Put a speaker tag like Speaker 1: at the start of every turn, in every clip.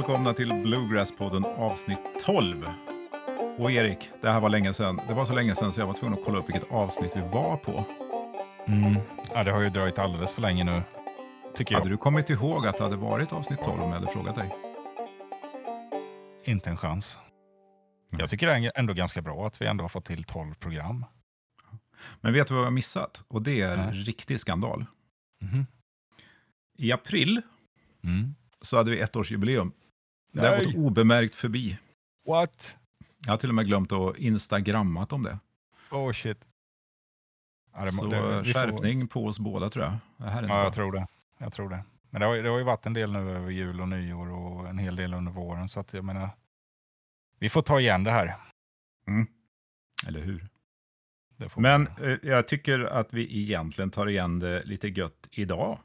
Speaker 1: välkomna till Bluegrass-podden avsnitt 12. Och Erik, det här var länge sedan. Det var så länge sedan så jag var tvungen att kolla upp vilket avsnitt vi var på.
Speaker 2: Mm. Ja, det har ju dröjt alldeles för länge nu, tycker jag.
Speaker 1: Hade du kommit ihåg att det hade varit avsnitt 12 om jag hade frågat dig?
Speaker 2: Inte en chans.
Speaker 1: Mm.
Speaker 2: Jag tycker det är ändå ganska bra att vi ändå har fått till 12 program.
Speaker 1: Men vet du vad jag har missat? Och det är en
Speaker 2: Nej.
Speaker 1: riktig skandal.
Speaker 2: Mhm.
Speaker 1: I april
Speaker 2: Mm.
Speaker 1: så hade vi ettårsjubileum. Det har gått obemärkt förbi.
Speaker 2: What?
Speaker 1: Jag har till och med glömt att instagrammat om det.
Speaker 2: Oh shit. Ja, det
Speaker 1: så
Speaker 2: det- vi får-
Speaker 1: skärpning på oss båda tror jag. Det här är
Speaker 2: Ja,
Speaker 1: bra.
Speaker 2: jag tror det. Jag tror det. Men det har, det har ju varit en del nu över jul och nyår och en hel del under våren. Så att jag menar, vi får ta igen det här.
Speaker 1: Eller hur? Men eh, jag tycker att vi egentligen tar igen det lite gött idag.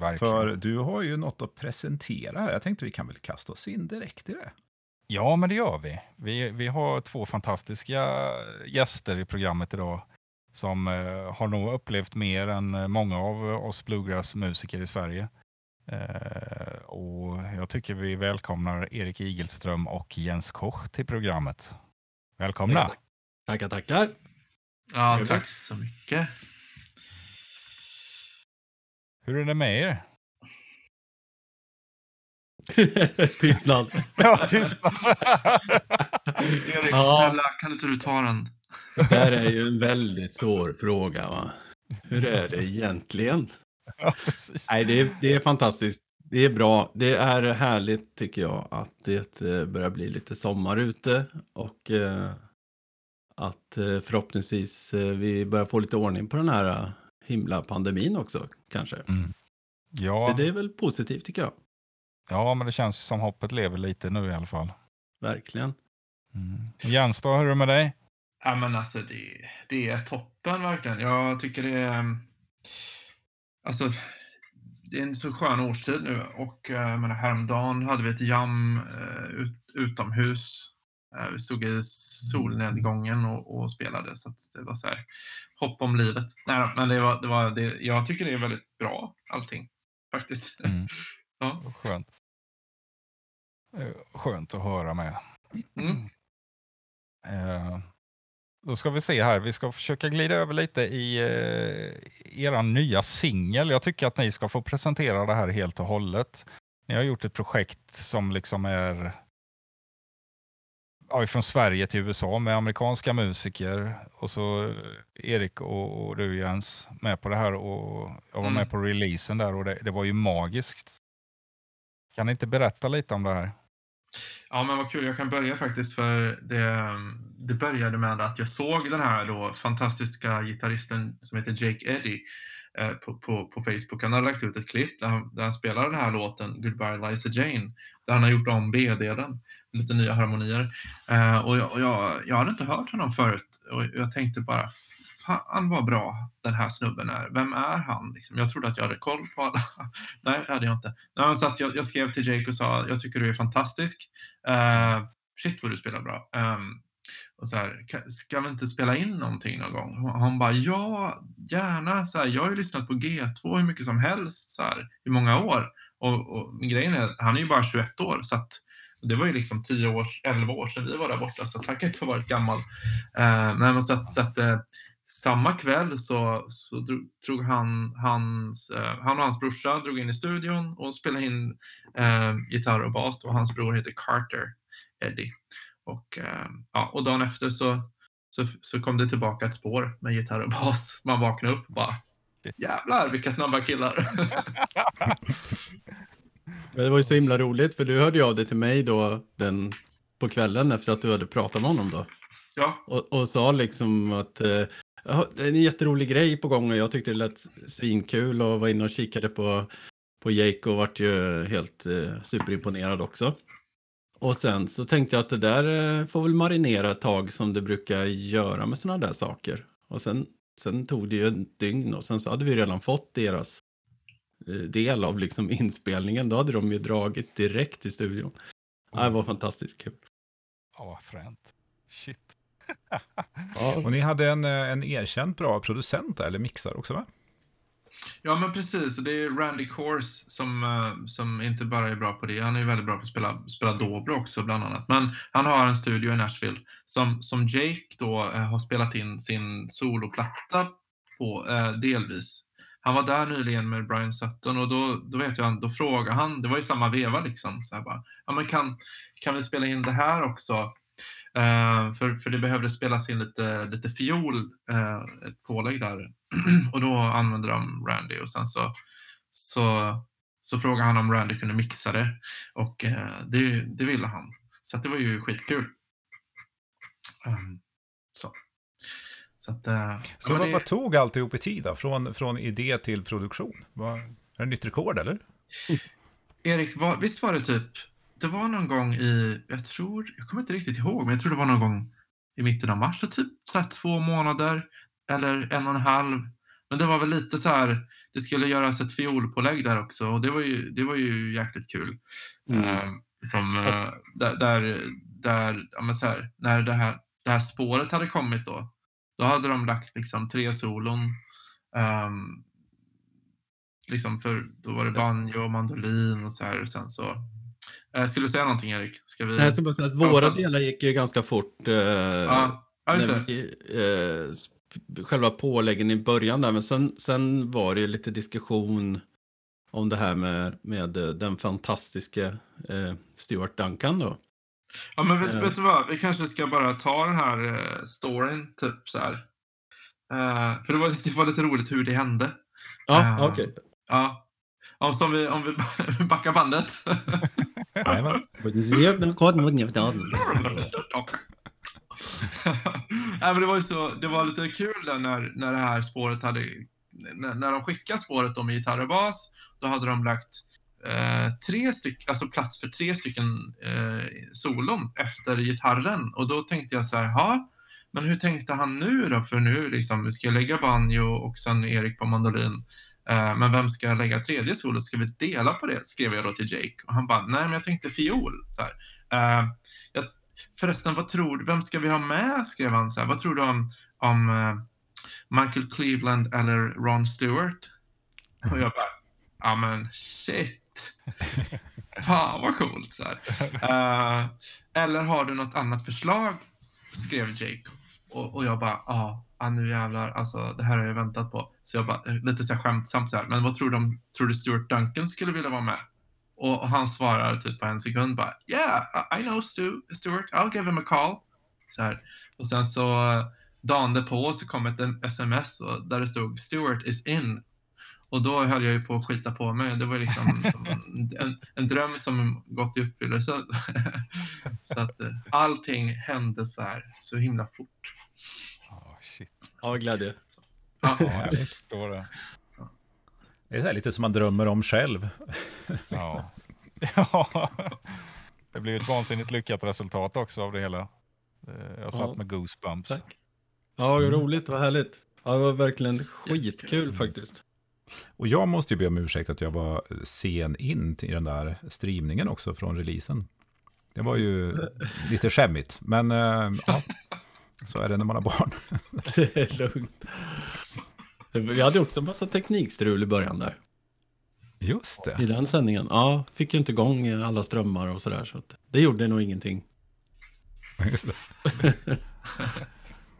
Speaker 2: Verkligen.
Speaker 1: För du har ju något att presentera. Jag tänkte vi kan väl kasta oss in direkt i det.
Speaker 2: Ja, men det gör vi. Vi, vi har två fantastiska gäster i programmet idag som eh, har nog upplevt mer än eh, många av oss bluegrass-musiker i Sverige. Eh, och jag tycker vi välkomnar Erik Igelström och Jens Koch till programmet. Välkomna!
Speaker 3: Tackar, tackar.
Speaker 4: Ja, tack så mycket.
Speaker 2: Hur är det med er?
Speaker 3: Tystnad.
Speaker 2: Ja, tystnad!
Speaker 4: Erik,
Speaker 3: Ja.
Speaker 4: snälla, kan inte du ta den?
Speaker 3: Det här är ju en väldigt svår fråga. Va? Hur är det egentligen?
Speaker 2: ja.
Speaker 3: Nej, det är, det är fantastiskt. Det är bra. Det är härligt tycker jag att det eh, börjar bli lite sommar ute och eh, att eh, förhoppningsvis vi börjar få lite ordning på den här himla pandemin också kanske.
Speaker 2: Mm.
Speaker 3: Så
Speaker 2: Ja,
Speaker 3: det är väl positivt tycker jag.
Speaker 2: ja, men det känns som hoppet lever lite nu i alla fall.
Speaker 3: Verkligen.
Speaker 2: Mm. Jens då, hur är det med dig?
Speaker 4: Ja, men alltså det, det är toppen verkligen. Jag tycker det är... mm, Alltså, det är en så skön årstid nu och eh, jag menar, häromdagen hade vi ett jam eh, ut, utomhus. Eh, vi stod i solnedgången och, och spelade så att det var så här hopp om livet. Nej, men det var, det var det, jag tycker det är väldigt bra allting faktiskt.
Speaker 2: Mm.
Speaker 4: ja.
Speaker 2: Skönt. Eh, Skönt att höra med.
Speaker 4: Mm.
Speaker 2: Eh, Då ska vi se här, vi ska försöka glida över lite i eh, era nya singel. Jag tycker att ni ska få presentera det här helt och hållet. Ni har gjort ett projekt som liksom är ja, från Sverige till USA med amerikanska musiker och så eh, Erik och, och du Jens med på det här och jag var
Speaker 4: Mm.
Speaker 2: med på releasen där och det, det var ju magiskt. Kan ni inte berätta lite om det här?
Speaker 4: Ja, men vad kul. Jag kan börja faktiskt för det, det började med att jag såg den här då fantastiska gitarristen som heter Jake Eddy eh, Eh, på, på, på Facebook. Han har lagt ut ett klipp där han, där han spelar den här låten Goodbye Liza Jane. Där han har gjort om B-delen, lite nya harmonier. Eh, och jag, och jag, jag hade inte hört honom förut och jag tänkte bara Fan vad bra den här snubben är. Vem är han? Liksom. Jag trodde att jag hade koll på alla. Nej, det hade jag inte. Nej, så att jag, jag skrev till Jake och sa jag tycker du är fantastisk. Eh, shit vad du spelar bra. Ehm, och så här, ska vi inte spela in någonting någon gång? Och Han bara, ja, gärna. Så här, jag har ju lyssnat på G2 hur mycket som helst, så här, i många år. Och, och grejen är, han är ju bara 21 år, så att det var ju liksom 10 år, 11 år sedan vi var där borta, så han kan inte ha varit gammal. Uh, nej, men så att, så att eh, samma kväll så, så drog, drog han, hans, eh, han och hans brorsa drog in i studion och spelade in eh, gitarr och bas. Och hans bror heter Carter Eddie. Och, eh, ja, och dagen efter så, så, så kom det tillbaka ett spår med gitarr och bas. Man vaknade upp och bara jävlar vilka snabba killar.
Speaker 3: Det var ju så himla roligt för du hörde ju av dig till mig då den på kvällen efter att du hade pratat med honom då.
Speaker 4: ja,
Speaker 3: Och, och sa liksom att eh, "Ja, det är en jätterolig grej på gång och jag tyckte det lät svinkul och var inne och kikade på, på Jake och vart ju helt eh, superimponerad också. Och sen så tänkte jag att det där eh, får väl marinera ett tag som det brukar göra med sådana där saker. Och sen, sen tog det ju ett dygn och sen så hade vi redan fått deras eh, del av liksom inspelningen. Då hade de ju dragit direkt till studion. Ja, det var fantastiskt kul.
Speaker 2: Ja, vad fränt. Shit.
Speaker 3: Ja,
Speaker 1: Och ni hade en, eh, en erkänt bra producent där, eller mixar också va?
Speaker 4: Ja, men precis. Och det är Randy Kors, som, eh, som inte bara är bra på det. Han är väldigt bra på att spela, spela dobro också, bland annat. Men han har en studio i Nashville som, som Jake då eh, har spelat in sin soloplatta på, eh, delvis. Han var där nyligen med Brian Sutton och då, då vet jag, då frågade han, det var i samma veva liksom, så här bara, ja men kan, kan vi spela in det här också? Eh, för, för det behövde spelas in lite, lite fiol, eh, ett pålägg där. och då använde de Randy och sen så, så, så frågade han om Randy kunde mixa det och eh, det, det ville han. Så det var ju skitkul. Um, så. Så, att,
Speaker 1: Så vad,
Speaker 4: det-
Speaker 1: vad tog alltihop i tid då? Från, från idé till produktion? Vad, är det nytt rekord eller?
Speaker 4: Erik, var, visst var det typ, det var någon gång i, jag tror, jag kommer inte riktigt ihåg, men jag tror det var någon gång i mitten av mars, så typ så här två månader eller en och en halv. Men det var väl lite så här, det skulle göras ett fiolpålägg där också och det var ju, det var ju jäkligt kul.
Speaker 3: Mm.
Speaker 4: Eh, som,
Speaker 3: Fast-
Speaker 4: där, där, där ja, men så här, när det här, det här spåret hade kommit då, då hade de lagt liksom tre solon. ehm, liksom för då var det banjo och mandolin och så här och sen så. Eh, skulle du säga någonting Erik? Ska vi?
Speaker 3: Jag ska bara säga att våra
Speaker 4: sen-
Speaker 3: delar gick ju ganska fort. Eh,
Speaker 4: ja, ja, just det.
Speaker 3: vi, eh, själva påläggen i början där, men sen, sen var det ju lite diskussion om det här med, med eh, den fantastiska eh, Stuart Duncan då.
Speaker 4: Ja, men vet,
Speaker 3: Eh.
Speaker 4: vet du vad? Vi kanske ska bara ta den här eh, storyn typ så här. Eh, för det var, det var lite roligt hur det hände.
Speaker 3: Ja,
Speaker 4: Eh,
Speaker 3: okej.
Speaker 4: Ja. Om, som vi, om vi backar bandet.
Speaker 1: Jajamän.
Speaker 4: Nej, men det var ju så, det var lite kul där när, när det här spåret hade, när, när de skickade spåret med gitarr och bas, då hade de lagt eh, tre stycken, alltså plats för tre stycken eh, solon efter gitarren. Och då tänkte jag så här, ja, men hur tänkte han nu då? För nu liksom, vi ska lägga banjo och sen Erik på mandolin. Eh, men vem ska lägga tredje solot? Ska vi dela på det? Skrev jag då till Jake. Och han bara, nej men jag tänkte fiol. Så. Eh, jag, förresten, vad tror du, vem ska vi ha med? Skrev han så här. Vad tror du om, om eh, Michael Cleveland eller Ron Stewart? Och jag bara, ja men shit. Fan vad coolt. Så här. Eh, eller har du något annat förslag? Skrev Jake. Och, och jag bara, ja, ah, nu jävlar, alltså det här har jag väntat på. Så jag bara, eh, lite så här skämtsamt så här, men vad tror om, tror du Stuart Duncan skulle vilja vara med? Och, och han svarar typ på en sekund bara, yeah, I- know Stu, Stuart, I'll give him a call. Så här. Och sen så eh, dagen därpå så kom ett sms och där det stod Stuart is in. Och då höll jag ju på att skita på mig. Det var liksom som en, en, en dröm som gått i uppfyllelse. så att eh, allting hände så här så himla fort.
Speaker 2: Ja, shit.
Speaker 3: Ja, glädje.
Speaker 4: Ja,
Speaker 2: Ja, jag förstår det.
Speaker 1: Det är så här lite som man drömmer om själv.
Speaker 2: Ja. ja. Det blev ett vansinnigt lyckat resultat också av det hela. Eh, Jag satt
Speaker 3: Ja.
Speaker 2: med goosebumps.
Speaker 3: Tack. Ja, vad roligt, vad härligt. Ja, det var verkligen skitkul faktiskt.
Speaker 1: Och jag måste ju be om ursäkt att jag var sen in till den där streamningen också från releasen. Det var ju lite skämmigt, men eh, ja, så är det när man har barn.
Speaker 3: Det är lugnt. Vi hade också en massa teknikstrul i början där.
Speaker 1: Just
Speaker 3: I
Speaker 1: det.
Speaker 3: den sändningen. Ja, fick ju inte igång alla strömmar och sådär. Så det gjorde nog ingenting.
Speaker 1: Just det.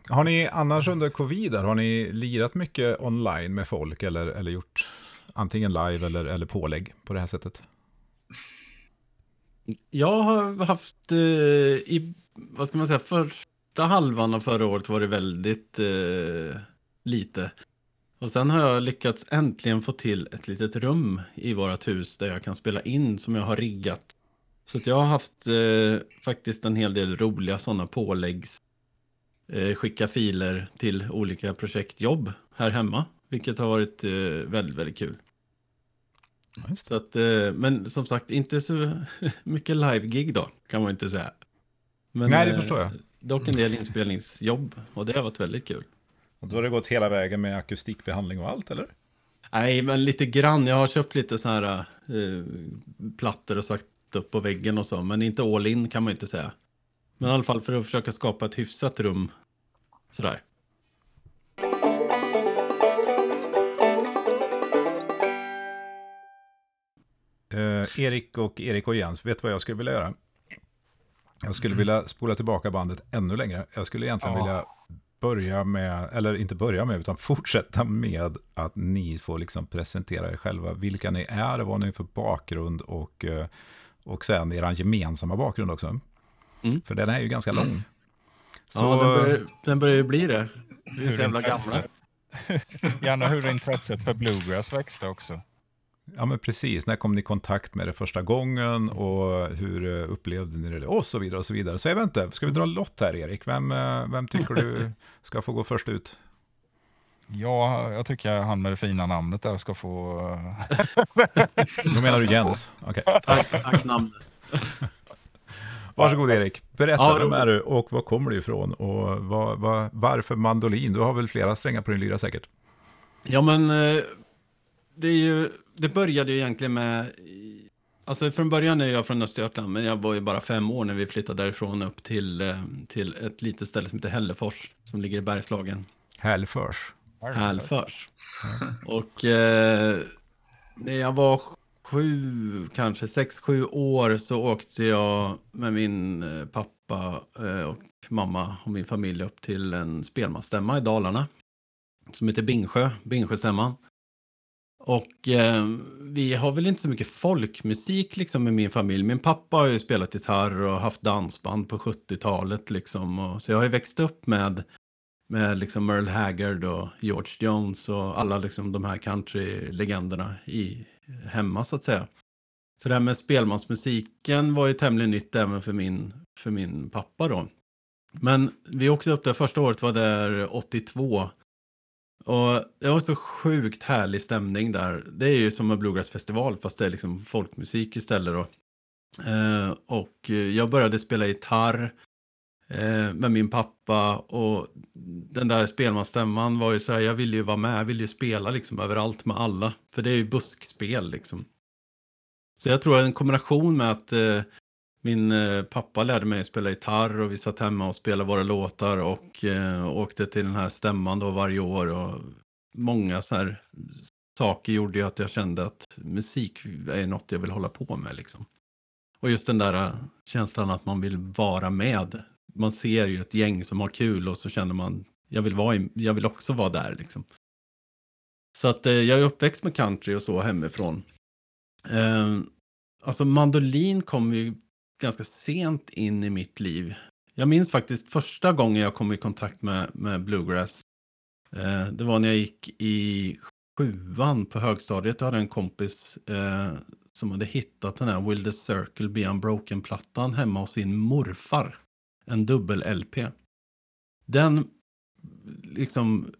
Speaker 1: Har ni annars under covid, där, har ni lirat mycket online med folk eller, eller gjort antingen live eller, eller pålägg på det här sättet?
Speaker 3: Jag har haft, eh, i, vad ska man säga, första halvan av förra året var det väldigt eh, lite. Och sen har jag lyckats äntligen få till ett litet rum i vårt hus där jag kan spela in som jag har riggat. Så att jag har haft eh, faktiskt en hel del roliga sådana påläggs, eh, skicka filer till olika projektjobb här hemma. Vilket har varit eh, väldigt, väldigt kul.
Speaker 1: Det.
Speaker 3: Så att, eh, men som sagt, inte så mycket live-gig då, kan man inte säga. Men,
Speaker 1: Nej, det
Speaker 3: eh,
Speaker 1: förstår jag
Speaker 3: dock en del inspelningsjobb och det har varit väldigt kul.
Speaker 1: Och då har det gått hela vägen med akustikbehandling och allt, eller?
Speaker 3: Nej, men lite grann. Jag har köpt lite så här uh, plattor och sagt upp på väggen och så, men inte all in kan man ju inte säga. Men i alla fall för att försöka skapa ett hyfsat rum sådär.
Speaker 1: Eh, Erik och Erik och Jens, vet du vad jag skulle vilja göra? Jag skulle vilja spola tillbaka bandet ännu längre. Jag skulle egentligen
Speaker 2: Ja.
Speaker 1: vilja börja med, eller inte börja med, utan fortsätta med att ni får liksom presentera er själva, vilka ni är, vad ni har för bakgrund och, eh, och sen er gemensamma bakgrund också.
Speaker 3: Mm.
Speaker 1: För den är ju ganska
Speaker 4: Mm.
Speaker 1: lång. Så,
Speaker 3: Ja, den börjar, den börjar ju bli det. Vi är så jävla gamla.
Speaker 2: Gärna hur intresset för bluegrass växte också.
Speaker 1: Ja men precis, när kom ni i kontakt med det första gången och hur eh, upplevde ni det och så vidare och så vidare. Så jag vet inte, ska vi dra en lott här Erik? Vem, eh, vem tycker du ska få gå först ut?
Speaker 2: Ja, jag tycker han med det fina namnet där ska få... eh,
Speaker 1: Då menar du Jens? Okej.
Speaker 3: Tack, tack namn.
Speaker 1: Varsågod Erik, berätta,
Speaker 3: Ja,
Speaker 1: vem är du och var kommer du ifrån och vad, vad, varför mandolin? Du har väl flera strängar på din lyra säkert?
Speaker 3: Ja, men det, är ju, det började ju egentligen med... Alltså från början är jag från Östergötland, men jag var ju bara fem år när vi flyttade därifrån upp till, eh, till ett litet ställe som heter Hällefors, som ligger i Bergslagen.
Speaker 1: Hälförs.
Speaker 3: Hälfors. Och eh, när jag var sju, kanske sex, sju år så åkte jag med min eh, pappa eh, och mamma och min familj upp till en spelmansstämma i Dalarna. Som heter Bingsjö, Bingsjöstämman. Och eh, vi har väl inte så mycket folkmusik liksom i min familj. Min pappa har ju spelat gitarr och haft dansband på 70-talet liksom. Och, så jag har ju växt upp med med liksom Merle Haggard och George Jones och alla liksom de här countrylegenderna i hemma så att säga. Så det här med spelmansmusiken var ju tämligen nytt även för min, för min pappa då. Men vi åkte upp där, första året var där 82. Och det var så sjukt härlig stämning där. Det är ju som en bluegrassfestival fast det är liksom folkmusik istället då. Eh, och jag började spela gitarr eh, med min pappa och den där spelmansstämman var ju så här, jag ville ju vara med, jag ville ju spela liksom överallt med alla. För det är ju buskspel liksom. Så jag tror en kombination med att eh, min eh, pappa lärde mig att spela gitarr och vi satt hemma och spelade våra låtar och eh, åkte till den här stämman då varje år och många så här saker gjorde ju att jag kände att musik är något jag vill hålla på med liksom. Och just den där eh, känslan att man vill vara med. Man ser ju ett gäng som har kul och så känner man, jag vill, vara i, jag vill också vara där liksom. Så att eh, jag är uppväxt med country och så hemifrån. Eh, alltså mandolin kom ju ganska sent in i mitt liv. Jag minns faktiskt första gången jag kom i kontakt med, med bluegrass. Eh, det var när jag gick i sjuan på högstadiet. Jag hade en kompis eh, som hade hittat den här Will the Circle Be Unbroken-plattan hemma hos sin morfar. En dubbel-LP. Den liksom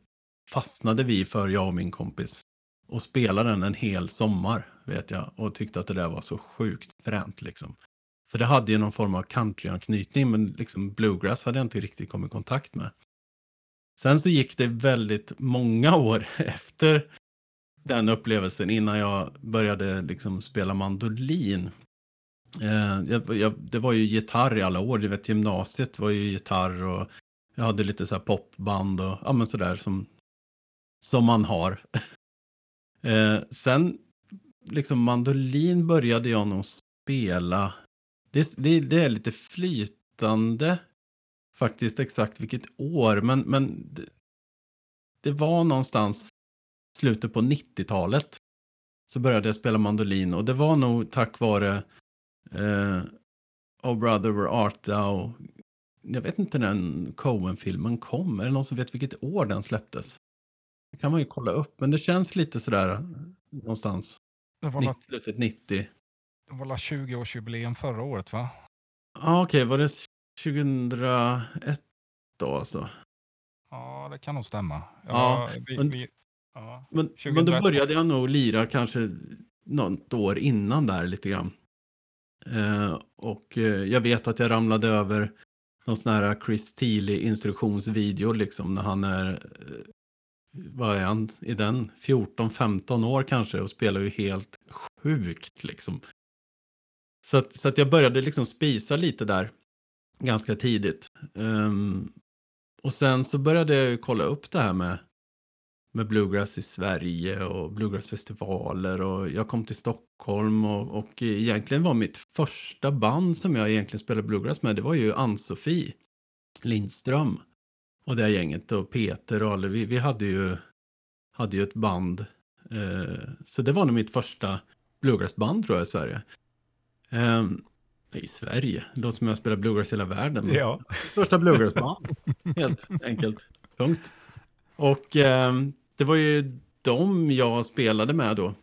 Speaker 3: fastnade vi för, jag och min kompis. Och spelade den en hel sommar, vet jag. Och tyckte att det där var så sjukt fränt liksom. För det hade ju någon form av countryanknytning, men liksom bluegrass hade jag inte riktigt kommit i kontakt med. Sen så gick det väldigt många år efter den upplevelsen innan jag började liksom spela mandolin. Eh, jag, jag, det var ju gitarr i alla år, du vet gymnasiet var ju gitarr och jag hade lite så här popband och ja men sådär som, som man har. eh, sen liksom mandolin började jag nog spela. Det, det, det är lite flytande faktiskt exakt vilket år, men, men det, det var någonstans slutet på 90-talet så började jag spela mandolin och det var nog tack vare eh, Oh Brother Where Art Thou. Jag vet inte när den Coen-filmen kom. Är det någon som vet vilket år den släpptes? Det kan man ju kolla upp, men det känns lite sådär eh, någonstans.
Speaker 2: Det var
Speaker 3: 90,
Speaker 2: la-
Speaker 3: slutet 90.
Speaker 2: Det var la 20-årsjubileum förra året va?
Speaker 3: Ja, ah, okej, var det 2001 då alltså?
Speaker 2: Ja, det kan nog stämma.
Speaker 3: Ja,
Speaker 2: vi,
Speaker 3: men-
Speaker 2: vi, ja.
Speaker 3: Men,
Speaker 2: 2001.
Speaker 3: men då började jag nog lira kanske något år innan där lite grann. Eh, och eh, jag vet att jag ramlade över någon sån här Chris Thiele instruktionsvideo liksom när han är, eh, vad är han i den, 14-15 år kanske och spelar ju helt sjukt liksom. Så att, så att jag började liksom spisa lite där ganska tidigt. Um, och sen så började jag ju kolla upp det här med med bluegrass i Sverige och bluegrassfestivaler och jag kom till Stockholm och, och egentligen var mitt första band som jag egentligen spelade bluegrass med, det var ju Ann-Sofie Lindström och det här gänget och Peter och alla, vi, vi hade ju, hade ju ett band. Eh, så det var nog mitt första bluegrassband tror jag i Sverige. Eh, i Sverige, det låter som jag spelar bluegrass i hela världen.
Speaker 1: Ja.
Speaker 3: Första bluegrassband, helt enkelt. Punkt. Och eh, det var ju de jag spelade med då.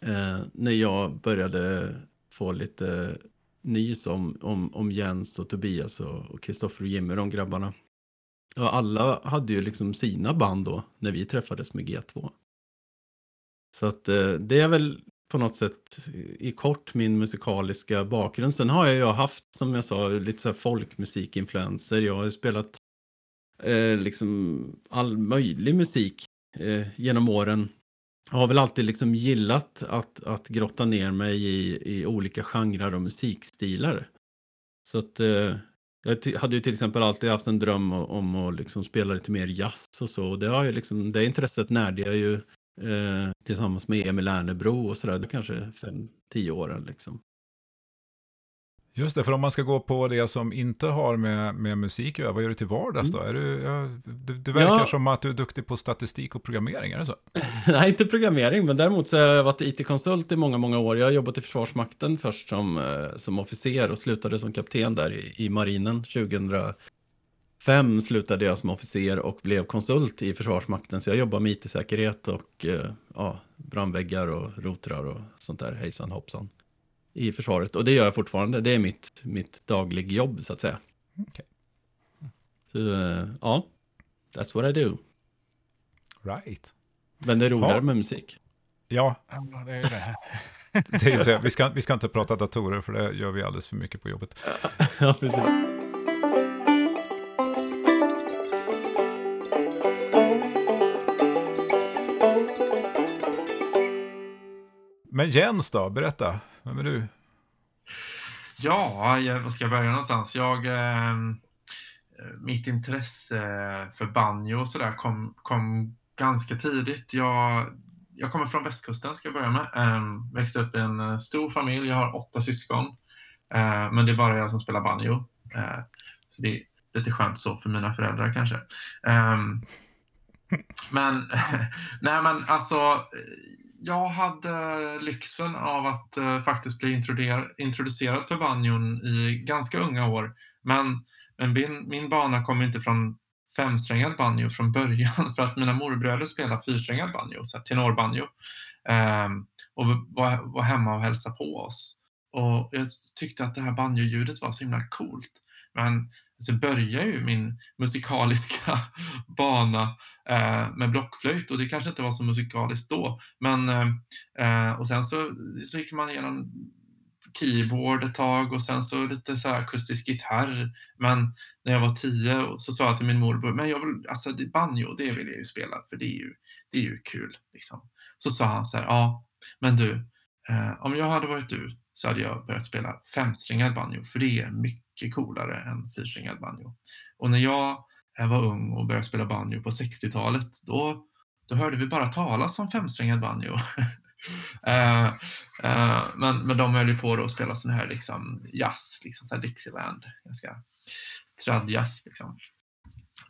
Speaker 3: Eh, när jag började få lite nys om, om, om Jens och Tobias och Kristoffer och Jimmy, de grabbarna. Och alla hade ju liksom sina band då när vi träffades med G2. Så att eh, det är väl på något sätt i kort min musikaliska bakgrund. Sen har jag ju haft, som jag sa, lite så här folkmusikinfluenser. Jag har ju spelat eh, liksom all möjlig musik eh, genom åren. Jag har väl alltid liksom gillat att, att grotta ner mig i, i olika genrer och musikstilar. Så att eh, jag hade ju till exempel alltid haft en dröm om, om att liksom spela lite mer jazz och så. Och det, har ju liksom, det intresset närde jag ju eh, tillsammans med Emil Ernebro och sådär. Kanske fem, tio år liksom.
Speaker 1: Just det, för om man ska gå på det som inte har med, med musik att göra, vad gör du till vardags då? Är du, ja, det, det verkar
Speaker 3: Ja.
Speaker 1: som att du är duktig på statistik och programmering, är det så?
Speaker 3: Nej, inte programmering, men däremot så har jag varit IT-konsult i många, många år. Jag har jobbat i Försvarsmakten först som, eh, som officer och slutade som kapten där i, i marinen. 2005 slutade jag som officer och blev konsult i Försvarsmakten. Så jag jobbar med IT-säkerhet och eh, ja, brandväggar och rotrar och sånt där, hejsan hoppsan, i försvaret. Och det gör jag fortfarande. Det är mitt, mitt daglig jobb så att säga.
Speaker 1: Okej.
Speaker 3: Så eh, ja, that's what I do.
Speaker 1: Right.
Speaker 3: Men det är roligare
Speaker 1: Ja.
Speaker 3: med musik.
Speaker 1: Ja,
Speaker 2: det är ju det.
Speaker 1: det är ju så, vi, ska, vi ska inte prata datorer för det gör vi alldeles för mycket på jobbet.
Speaker 3: ja, precis.
Speaker 1: Men Jens då, berätta, vem är du?
Speaker 4: Ja, var ska jag börja någonstans? Jag, ehm, eh, mitt intresse för banjo och sådär kom, kom ganska tidigt. Jag, jag kommer från västkusten ska jag börja med. Eh, växte upp i en eh, stor familj. Jag har åtta syskon. Eh, men det är bara jag som spelar banjo. Eh, så det är lite skönt så för mina föräldrar kanske. Eh, men, nej men alltså, jag hade lyxen av att eh, faktiskt bli introducer- introducerad för banjon i ganska unga år. Men, men min, min bana kom inte från femsträngad banjo från början för att mina morbröder spelade fyrsträngad banjo, så tenorbanjo. Um, och var, var hemma och hälsade på oss. Och jag tyckte att det här banjoljudet var så himla coolt. Men alltså, så började ju min musikaliska bana Eh, med blockflöjt och det kanske inte var så musikaliskt då. Men, eh, eh, och sen så, så gick man igenom keyboard ett tag och sen så lite så här akustisk gitarr. Men när jag var tio så sa jag till min morbror, men jag vill, alltså det, banjo, det vill jag ju spela för det är ju, det är ju kul. Liksom. Så sa han så här, ja, men du, eh, om jag hade varit du så hade jag börjat spela femstringad banjo för det är mycket coolare än fyrstringad banjo. Och när jag jag var ung och började spela banjo på 60-talet, då, då hörde vi bara talas om femsträngad banjo. Eh, eh, men, men de höll ju på då att spela sån här liksom jazz, liksom så här Dixieland, ganska tradjazz liksom.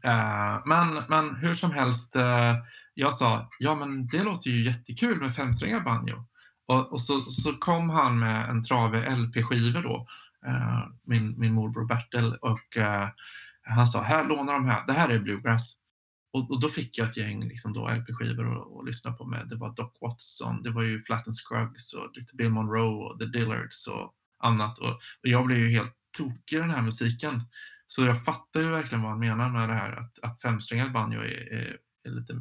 Speaker 4: Eh, men, men hur som helst, eh, jag sa, ja men det låter ju jättekul med femsträngad banjo. Och, och så, så kom han med en trave LP-skivor då, eh, min, min morbror Bertel, och eh, han sa, här låna de här, det här är bluegrass. Och, och då fick jag ett gäng liksom då, LP-skivor att, lyssna på med. Det var Doc Watson, det var ju Flatt and Scruggs och lite Bill Monroe och The Dillards och annat. Och, och jag blev ju helt tokig i den här musiken. Så jag fattar ju verkligen vad han menar med det här att, att femsträngad banjo är, är, är lite,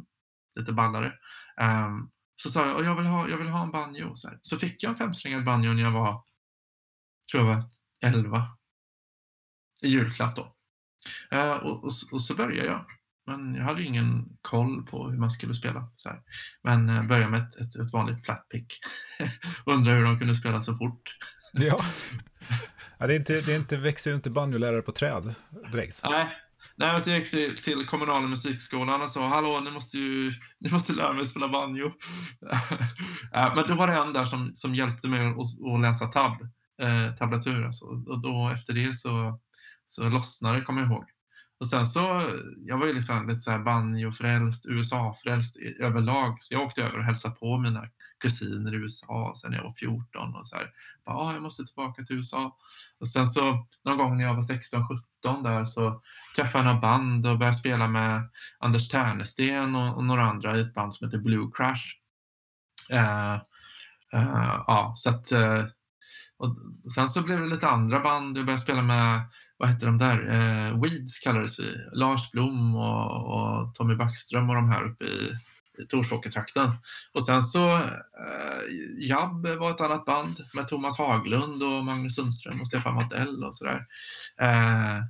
Speaker 4: lite ballare. Um, så sa jag, jag vill ha, jag vill ha en banjo. Så, här. så fick jag en femsträngad banjo när jag var, tror jag var 11. I julklapp då. Eh, och, och, och så började jag. Men jag hade ju ingen koll på hur man skulle spela. Så här. Men eh, började med ett, ett, ett vanligt flatpick. Undrar hur de kunde spela så fort.
Speaker 1: Ja. ja det, är inte, det är inte, växer ju inte banjolärare på träd direkt.
Speaker 4: Nej, Nej, så jag gick till, till kommunala musikskolan och sa hallå, ni måste ju ni måste lära mig spela banjo. Eh, men då var det en där som, som hjälpte mig att, att läsa tab, eh, tablatur. Alltså. Och då efter det så, så lossnade det, kommer jag ihåg. Och sen så, jag var ju liksom lite så här banjofrälst, USA-frälst överlag. Så jag åkte över och hälsade på mina kusiner i USA sen jag var 14 och så här. Bara, ah, jag måste tillbaka till USA. Och sen så någon gång när jag var 16-17 där så träffade jag några band och började spela med Anders Ternesten och, och några andra i ett band som heter Blue Crash. Uh, uh, ja, så att uh, och sen så blev det lite andra band. Jag började spela med vad hette de där? Eh, Weeds kallades vi. Lars Blom och, och Tommy Backström och de här uppe i, i Torsåkertrakten. Och sen så eh, Jabb var ett annat band med Thomas Haglund och Magnus Sundström och Stefan Waddell och sådär. Eh,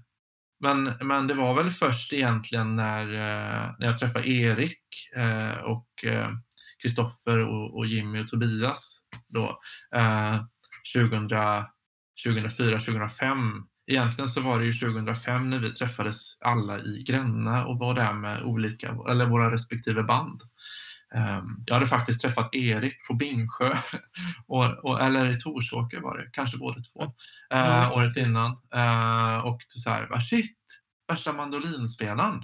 Speaker 4: men, men det var väl först egentligen när, eh, när jag träffade Erik eh, och eh, Kristoffer och, och, Jimmy och Tobias då, eh, 2004, 2005 Egentligen så var det ju 2005 när vi träffades alla i Gränna och var där med olika, eller våra respektive band. Ehm, jag hade faktiskt träffat Erik på Bingsjö, och, och, eller i Torsåker var det, kanske båda två, mm. året innan. Uh, och så här, shit, värsta mandolinspelaren.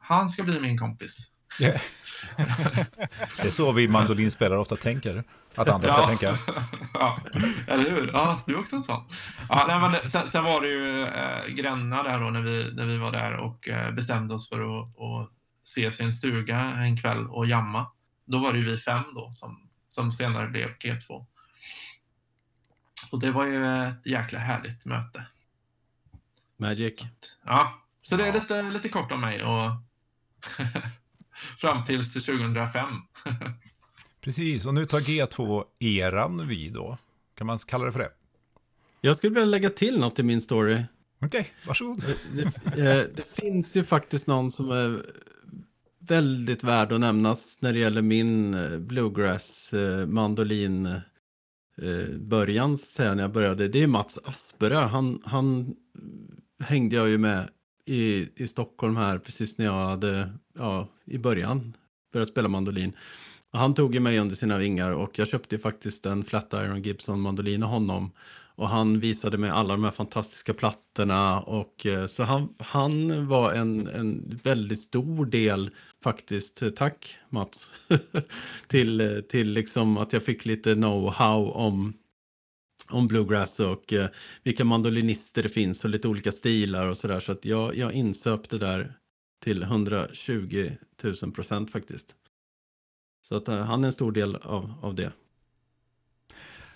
Speaker 4: Han ska bli min kompis. Yeah.
Speaker 1: det är så vi mandolinspelare ofta tänker. Att andra ska
Speaker 4: ja.
Speaker 1: tänka.
Speaker 4: ja, eller hur? Ja, du är också en sån. Ja, nej, men sen, sen var det ju eh, Gränna där då när vi, när vi var där och eh, bestämde oss för att, att se sin stuga en kväll och jamma. Då var det ju vi fem då som, som senare blev G2. Och det var ju ett jäkla härligt möte.
Speaker 3: Magic.
Speaker 4: Så, ja, så det är lite, lite kort om mig och fram till 2005.
Speaker 1: Precis, och nu tar G2-eran vid då. Kan man kalla det för det?
Speaker 3: Jag skulle vilja lägga till något i min story.
Speaker 1: Okej, okay, varsågod.
Speaker 3: Det, det, eh, det finns ju faktiskt någon som är väldigt värd att nämnas när det gäller min eh, bluegrass eh, mandolin början sen jag började. Det är Mats Asperö. Han, han hängde jag ju med i, i Stockholm här precis när jag hade, ja, i början börjat spela mandolin. Han tog ju mig under sina vingar och jag köpte faktiskt en Flat Iron Gibson mandolin av honom. Och han visade mig alla de här fantastiska plattorna och eh, så han, han var en, en väldigt stor del faktiskt, tack Mats, till, till liksom att jag fick lite know-how om om bluegrass och eh, vilka mandolinister det finns och lite olika stilar och sådär. Så att jag, jag insöp det där till 120 000 procent faktiskt. Så att eh, han är en stor del av, av det.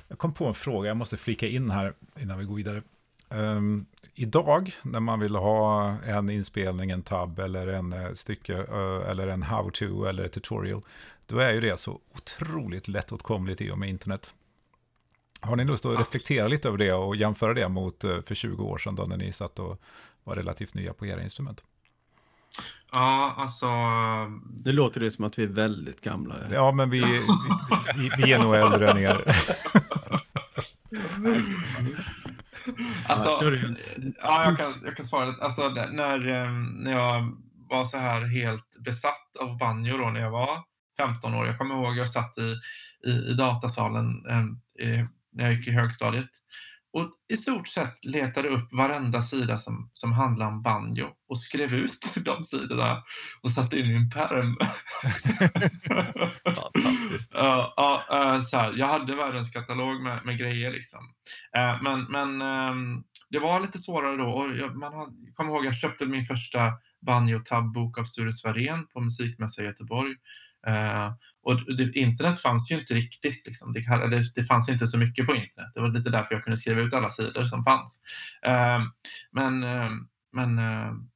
Speaker 1: Jag kom på en fråga, jag måste flika in här innan vi går vidare. Um, idag när man vill ha en inspelning, en tab eller en uh, stycke uh, eller en how-to eller ett tutorial, då är ju det så otroligt lättåtkomligt i och med internet. Har ni lust att reflektera lite över det och jämföra det mot för 20 år sedan då när ni satt och var relativt nya på era instrument?
Speaker 4: Ja, alltså...
Speaker 3: Det låter det som att vi är väldigt gamla.
Speaker 1: Ja, men vi, vi, vi är nog äldre än er.
Speaker 4: alltså, ja, jag kan, jag kan svara. Alltså, när, ehm, när jag var så här helt besatt av banjo då när jag var 15 år. Jag kommer ihåg jag satt i, i, i datasalen eh, när jag gick i högstadiet och i stort sett letade upp varenda sida som, som handlar om banjo och skrev ut de sidorna och satte in i en pärm. ja, uh, så här, jag hade världens katalog med, med grejer liksom. Uh, men men um, det var lite svårare då. Och jag, man har, jag kommer ihåg jag köpte min första banjo tabbok av Sture Svarén på Musikmässan i Göteborg. Uh, och det, internet fanns ju inte riktigt. Liksom. Det, det, det, fanns inte så mycket på internet. Det var lite därför jag kunde skriva ut alla sidor som fanns. Uh, men uh, men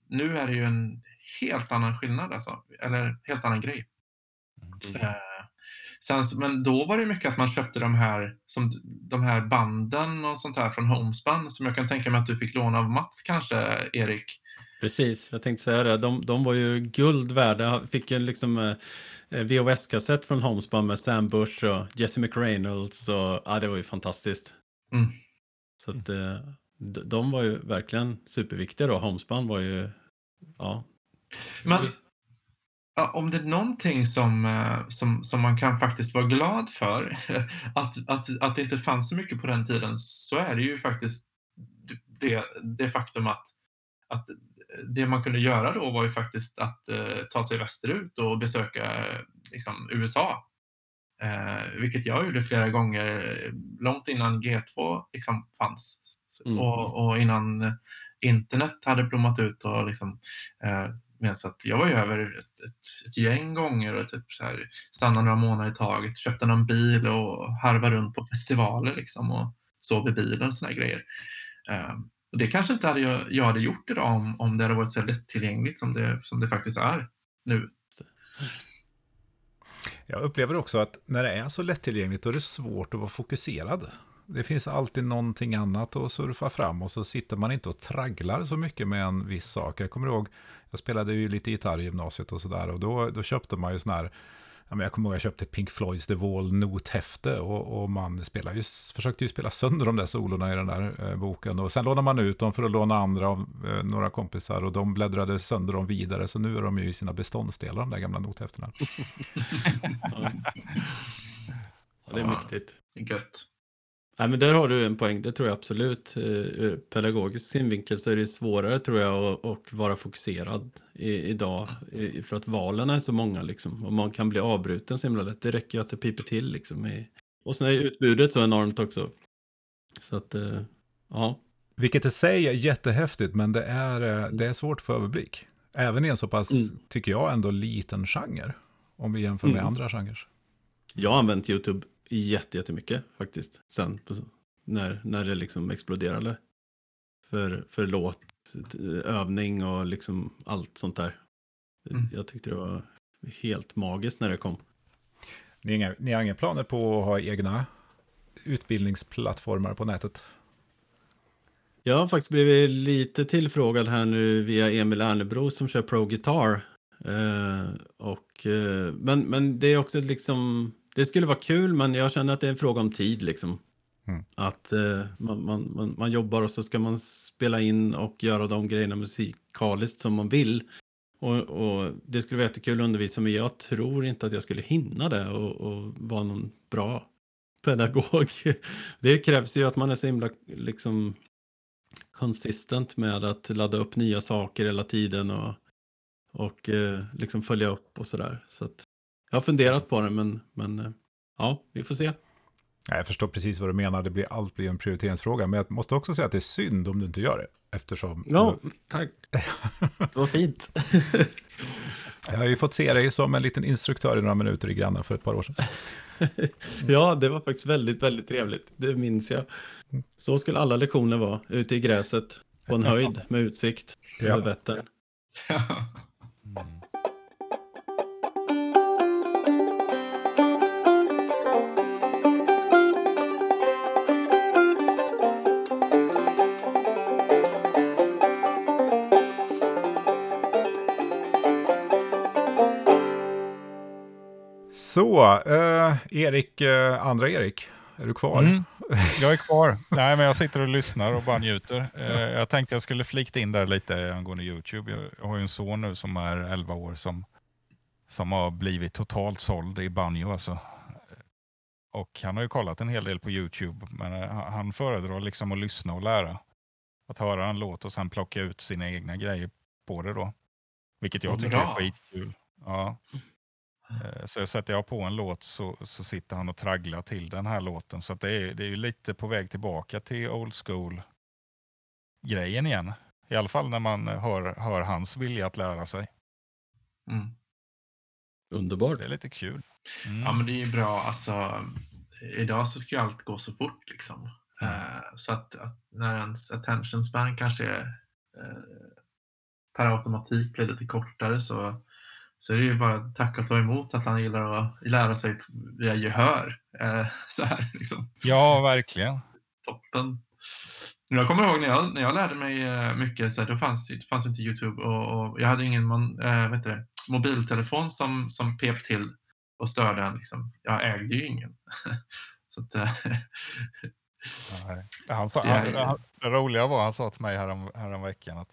Speaker 4: nu är det ju en helt annan skillnad, alltså. eller helt annan grej. Mm. Sen, men då var det mycket att man köpte de här, som, de här banden och sånt här från Homespan som jag kan tänka mig att du fick låna av Mats kanske, Erik.
Speaker 3: Precis, jag tänkte säga det. De, de var ju guld värda. Jag fick en liksom, eh, VHS-kassett från Homespan med Sam Bush och Jesse McReynolds. Och, ja, det var ju fantastiskt. Mm. Så att, eh, de var ju verkligen superviktiga då. Homespan var ju, ja.
Speaker 4: Men ja, om det är någonting som, eh, som, som man kan faktiskt vara glad för, att, att, att det inte fanns så mycket på den tiden, så är det ju faktiskt det, det faktum att, att det man kunde göra då var ju faktiskt att eh, ta sig västerut och besöka liksom, USA. Eh, vilket jag gjorde flera gånger långt innan G2 liksom, fanns.
Speaker 3: Mm.
Speaker 4: Och, och innan internet hade blommat ut. Och liksom, eh, men så att jag var ju över ett, ett, ett gäng gånger och typ så här, stannade några månader i taget, köpte någon bil och harvade runt på festivaler liksom, och sov i bilen och såna grejer. Och det kanske inte hade jag, jag hade gjort idag om, om det hade varit så lättillgängligt som det, som det faktiskt är nu.
Speaker 1: Jag upplever också att när det är så lättillgängligt då är det svårt att vara fokuserad. Det finns alltid någonting annat att surfa fram och så sitter man inte och tragglar så mycket med en viss sak. Jag kommer ihåg, jag spelade ju lite gitarr i gymnasiet och sådär och då, då köpte man ju sådana här Ja, men jag kommer ihåg jag köpte Pink Floyds The Wall nothäfte och, och man spelar ju, försökte ju spela sönder de där solorna i den där eh, boken. Och sen lånade man ut dem för att låna andra av eh, några kompisar och de bläddrade sönder dem vidare. Så nu är de ju i sina beståndsdelar, de där gamla nothäftena.
Speaker 3: ja. det är mäktigt.
Speaker 4: Gött.
Speaker 3: Nej, men där har du en poäng, det tror jag absolut. Eh, Ur pedagogisk synvinkel så är det svårare tror jag att, att vara fokuserad i, idag. För att valen är så många liksom. Och man kan bli avbruten så himla lätt. Det räcker ju att det piper till liksom. I, och sen är utbudet så enormt också. Så att, eh, ja.
Speaker 1: Vilket i sig är jättehäftigt, men det är, eh, det är svårt för överblick. Även i en så pass,
Speaker 3: Mm.
Speaker 1: tycker jag, ändå liten genre. Om vi jämför med
Speaker 3: Mm.
Speaker 1: andra genrer.
Speaker 3: Jag har använt YouTube jättemycket faktiskt. Sen när, när det liksom exploderade. För, för låt, övning och liksom allt sånt där.
Speaker 4: Mm.
Speaker 3: Jag tyckte det var helt magiskt när det kom.
Speaker 1: Ni har, inga, ni har inga planer på att ha egna utbildningsplattformar på nätet?
Speaker 3: Jag har faktiskt blivit lite tillfrågad här nu via Emil Ernebro som kör Pro Guitar. Eh, och, eh, men, men det är också liksom, det skulle vara kul men jag känner att det är en fråga om tid liksom.
Speaker 1: Mm.
Speaker 3: Att eh, man, man, man, man jobbar och så ska man spela in och göra de grejerna musikaliskt som man vill. Och, och det skulle vara jättekul att undervisa men jag tror inte att jag skulle hinna det och, och vara någon bra pedagog. Det krävs ju att man är så himla liksom konsistent med att ladda upp nya saker hela tiden och, och eh, liksom följa upp och sådär. Så att jag har funderat på det men, men eh, ja, vi får se.
Speaker 1: Ja, jag förstår precis vad du menar, det blir, allt blir en prioriteringsfråga. Men jag måste också säga att det är synd om du inte gör det. Eftersom
Speaker 3: tack. Det var fint.
Speaker 1: jag har ju fått se dig som en liten instruktör i några minuter i Granna för ett par år sedan.
Speaker 3: ja, det var faktiskt väldigt, väldigt trevligt. Det minns jag. Så skulle alla lektioner vara, ute i gräset på en höjd med utsikt
Speaker 1: Ja.
Speaker 3: över Vättern.
Speaker 1: Så, eh, Erik, eh, andra Erik, är du kvar?
Speaker 2: Mm. Jag är kvar. Nej, men jag sitter och lyssnar och bara njuter. Eh, jag tänkte jag skulle flikta in där lite angående YouTube. Jag, jag har ju en son nu som är 11 år som, som har blivit totalt såld i banjo. Alltså. Och han har ju kollat en hel del på YouTube, men eh, han- föredrar liksom att lyssna och lära. Att höra en låt och sen plocka ut sina egna grejer på det då. Vilket jag
Speaker 4: Vad
Speaker 2: tycker
Speaker 4: bra.
Speaker 2: är skitkul. Ja. Eh, Så sätter jag på en låt så, så sitter han och tragglar till den här låten. Så att det, är, det är ju lite på väg tillbaka till old school grejen igen. I alla fall när man hör, hör hans vilja att lära sig.
Speaker 4: Mm.
Speaker 3: Underbart.
Speaker 2: Det är lite kul. Mm.
Speaker 4: Ja, men det är ju bra. Alltså, idag så ska ju allt gå så fort liksom. Eh, så att, att när ens attention span kanske är, eh, per automatik blir lite kortare så, så är det ju bara tack och ta emot att han gillar att lära sig via gehör. Eh, så här, liksom.
Speaker 2: Ja, verkligen.
Speaker 4: Toppen. Jag kommer ihåg när jag, när jag lärde mig eh, mycket, så här, då fanns det fanns inte Youtube och, och jag hade ingen man, eh, vet det, mobiltelefon som, som pep till och störde en. Liksom. Jag ägde ju ingen. så att, eh,
Speaker 2: Nej. Han sa,
Speaker 4: Det
Speaker 2: han, det roliga var han sa till mig härom, härom veckan att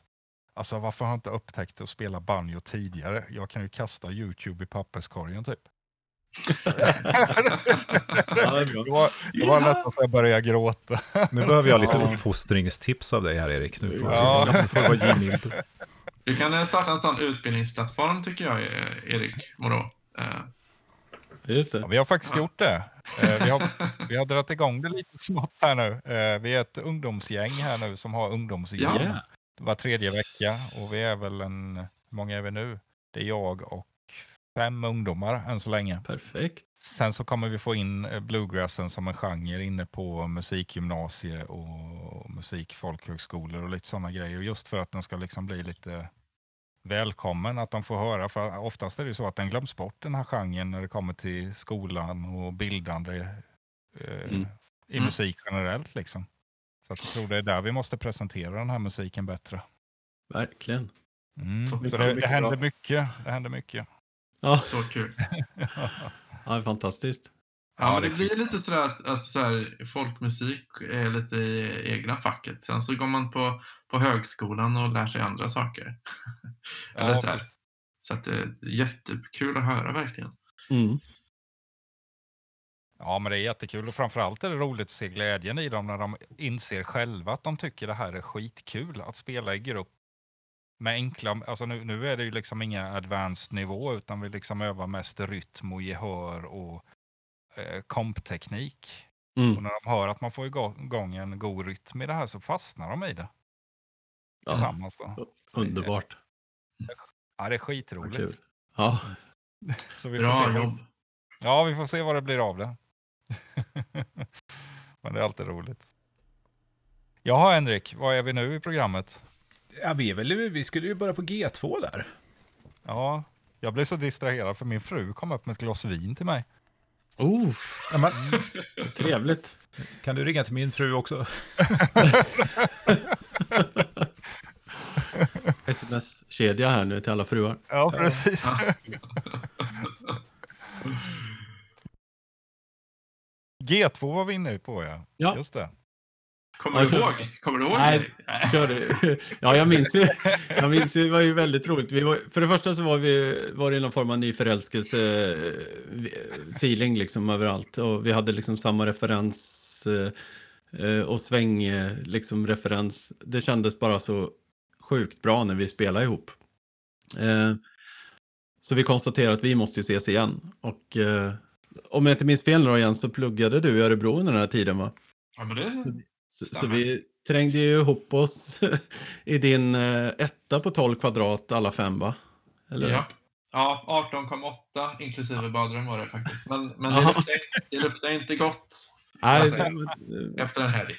Speaker 2: alltså varför har jag inte upptäckt att spela banjo tidigare? Jag kan ju kasta YouTube i papperskorgen typ.
Speaker 3: Ja, det
Speaker 2: var, det var nästan så jag började gråta.
Speaker 1: Nu behöver jag lite
Speaker 2: Ja.
Speaker 1: uppfostringstips av dig här Erik. Nu får,
Speaker 2: Ja.
Speaker 1: får du vara givmild.
Speaker 4: Vi kan eh, starta en sån utbildningsplattform tycker jag, eh, Erik Moreau. Eh,
Speaker 3: Just
Speaker 2: Ja,
Speaker 3: det.
Speaker 2: vi har faktiskt gjort det. Vi, har, vi har dragit igång det lite smått här nu. Vi är ett ungdomsgäng här nu som har ungdomsgäng
Speaker 4: Ja.
Speaker 2: Var tredje vecka och vi är väl en, hur många är vi nu? Det är jag och fem ungdomar än så länge.
Speaker 3: Perfekt.
Speaker 2: Sen så kommer vi få in eh, bluegrassen som en genre inne på musikgymnasie och musikfolkhögskolor och lite sådana grejer. Just för att den ska liksom bli lite välkommen, att de får höra. För oftast är det så att den glöms bort den här genren när det kommer till skolan och bildande eh,
Speaker 3: Mm.
Speaker 2: i
Speaker 4: Mm.
Speaker 2: musik generellt. Liksom. Så att jag tror det är där vi måste presentera den här musiken bättre.
Speaker 3: Verkligen.
Speaker 2: Mm.
Speaker 4: Så
Speaker 2: det, det
Speaker 3: mycket
Speaker 2: händer
Speaker 3: bra.
Speaker 2: mycket. Det händer mycket.
Speaker 3: Ja,
Speaker 4: så kul.
Speaker 3: ja det är fantastiskt.
Speaker 4: Ja, men
Speaker 2: det
Speaker 4: blir lite sådär att, att så här, folkmusik är lite i egna facket. Sen så går man på, på högskolan och lär sig andra saker. Eller
Speaker 2: Ja,
Speaker 4: så här. Så att det är jättekul att höra verkligen.
Speaker 3: Mm.
Speaker 2: Ja, men det är jättekul och framförallt är det roligt att se glädjen i dem när de inser själva att de tycker det här är skitkul att spela i grupp med enkla, alltså nu, nu är det ju liksom inga advanced nivå utan vi liksom övar mest rytm och gehör och eh, kompteknik. Och
Speaker 3: Mm.
Speaker 2: när de hör att man får igång en god rytm i det här så fastnar de i det
Speaker 3: Ja,
Speaker 2: tillsammans. Då.
Speaker 3: underbart.
Speaker 2: Ja, det är skitroligt.
Speaker 3: Ja,
Speaker 2: Så vi får
Speaker 4: Bra
Speaker 2: se
Speaker 4: jobb.
Speaker 2: Ja, vi får se vad det blir av det. Men det är alltid roligt. Jaha, Henrik, vad är vi nu i programmet?
Speaker 1: Ja, vi, är väl, vi skulle ju börja på G2 där.
Speaker 2: Ja, jag blev så distraherad för min fru kom upp med ett glas vin till mig.
Speaker 3: oh,
Speaker 1: Ja, men,
Speaker 3: trevligt.
Speaker 1: kan du ringa till min fru också?
Speaker 3: Sms-kedja här nu till alla fruar.
Speaker 2: Ja, precis. G2 var vi inne på, ja.
Speaker 3: Ja.
Speaker 2: Just det.
Speaker 4: Kommer du ihåg? Kommer du ihåg?
Speaker 3: Nej. Kör du? Ja, jag minns ju. Jag minns ju, det var ju väldigt roligt. Vi var, för det första så var, vi, var det någon form av nyförälskelse eh, feeling liksom överallt. Och vi hade liksom samma referens eh, eh, och sväng liksom referens. Det kändes bara så sjukt bra när vi spelade ihop. Så vi konstaterade att vi måste ju ses igen. Och om jag inte minns fel då igen så pluggade du i Örebro under den här tiden va?
Speaker 4: Ja, men det...
Speaker 3: Så, så vi trängde ju ihop oss i din eh, etta på 12 kvadrat alla fem va? Eller?
Speaker 4: Ja. Ja, 18,8 inklusive badrum var det faktiskt. Men, men det, luktar, det luktar inte gott
Speaker 3: Nej,
Speaker 4: Alltså, efter en helg.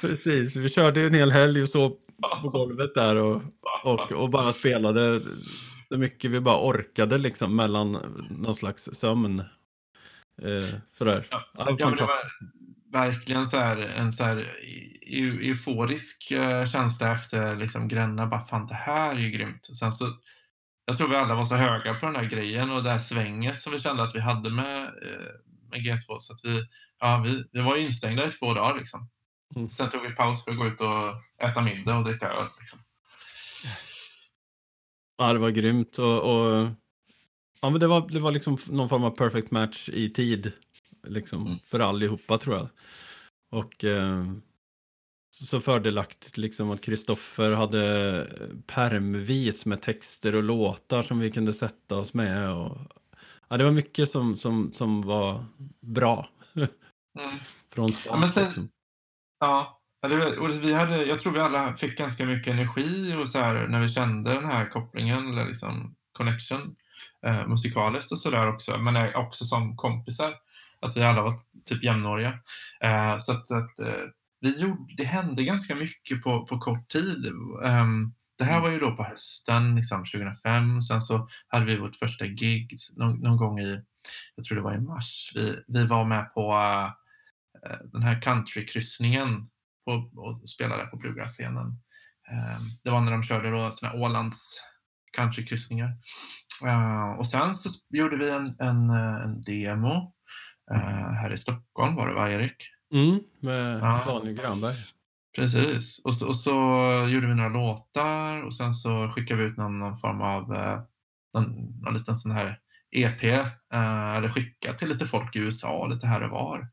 Speaker 3: precis. Vi körde en hel helg och så på golvet där och, och, och bara spelade så mycket vi bara orkade liksom mellan någon slags sömn. Eh, sådär.
Speaker 4: Ja,
Speaker 3: Ja, det var
Speaker 4: Ja, men det
Speaker 3: fantastiskt.
Speaker 4: var verkligen så här, en så här eu- euforisk eh, känsla efter liksom Gränna. Bara fan, det här är ju grymt. Och sen så, jag tror vi alla var så höga på den här grejen och det här svänget som vi kände att vi hade med, eh, med G2. Så att vi, ja, vi, vi var instängda i två dagar. Liksom.
Speaker 3: Mm.
Speaker 4: Sen tog vi paus för att gå ut och äta middag och dricka öl. Liksom.
Speaker 3: Ja, det var grymt. Och, och, ja, men det, var, det var liksom någon form av perfect match i tid. Liksom,
Speaker 4: Mm.
Speaker 3: För allihopa tror jag. Och eh, så fördelaktigt liksom att Kristoffer hade permvis med texter och låtar som vi kunde sätta oss med. Och, ja, det var mycket som, som, som var bra.
Speaker 4: Mm.
Speaker 3: Från
Speaker 4: Ja, men sen-
Speaker 3: liksom.
Speaker 4: Ja, och vi hade, jag tror vi alla fick ganska mycket energi och så här, när vi kände den här kopplingen eller liksom connection eh, musikaliskt och sådär också, men också som kompisar. Att vi alla var typ jämnåriga. Eh, så att, att eh, vi gjorde, det hände ganska mycket på, på kort tid. Ehm, det här var ju då på hösten liksom 2005. Sen så hade vi vårt första gig någon, någon gång i, jag tror det var i mars. Vi, vi var med på eh, den här countrykryssningen på, och spelade på Bluegrass-scenen. Eh, det var när de körde då såna Ålands countrykryssningar. Eh, och sen så gjorde vi en, en, eh, en demo eh, här i Stockholm var det va, Erik?
Speaker 3: Mm, med
Speaker 4: Ja.
Speaker 3: Daniel Granberg.
Speaker 4: Precis. Och så, och så gjorde vi några låtar och sen så skickade vi ut någon, någon form av någon, någon liten sån här EP. Eller skickat till lite folk i USA lite här och var.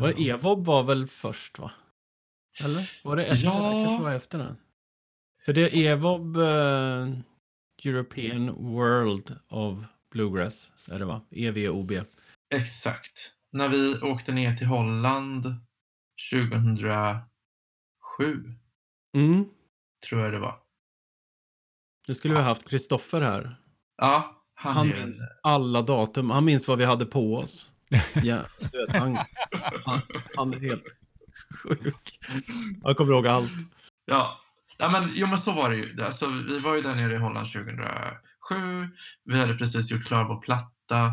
Speaker 3: Vad Evob var väl först va? Eller? Var det efter?
Speaker 4: Ja.
Speaker 3: Det kanske var efter den. För det Evob European World of Bluegrass. Är det va? EVOB.
Speaker 4: Exakt. När vi åkte ner till Holland 2007,
Speaker 3: Mm.
Speaker 4: tror jag det var.
Speaker 3: Nu skulle vi ha haft Kristoffer här.
Speaker 4: Ja, han,
Speaker 3: Han
Speaker 4: en...
Speaker 3: minns alla datum. Han minns vad vi hade på oss. Ja, du vet, han, han, han är helt sjuk. Han kommer ihåg allt.
Speaker 4: Ja, ja men, jo, men så var det ju. Alltså, vi var ju där nere i Holland 2007. Vi hade precis gjort klar vår platta.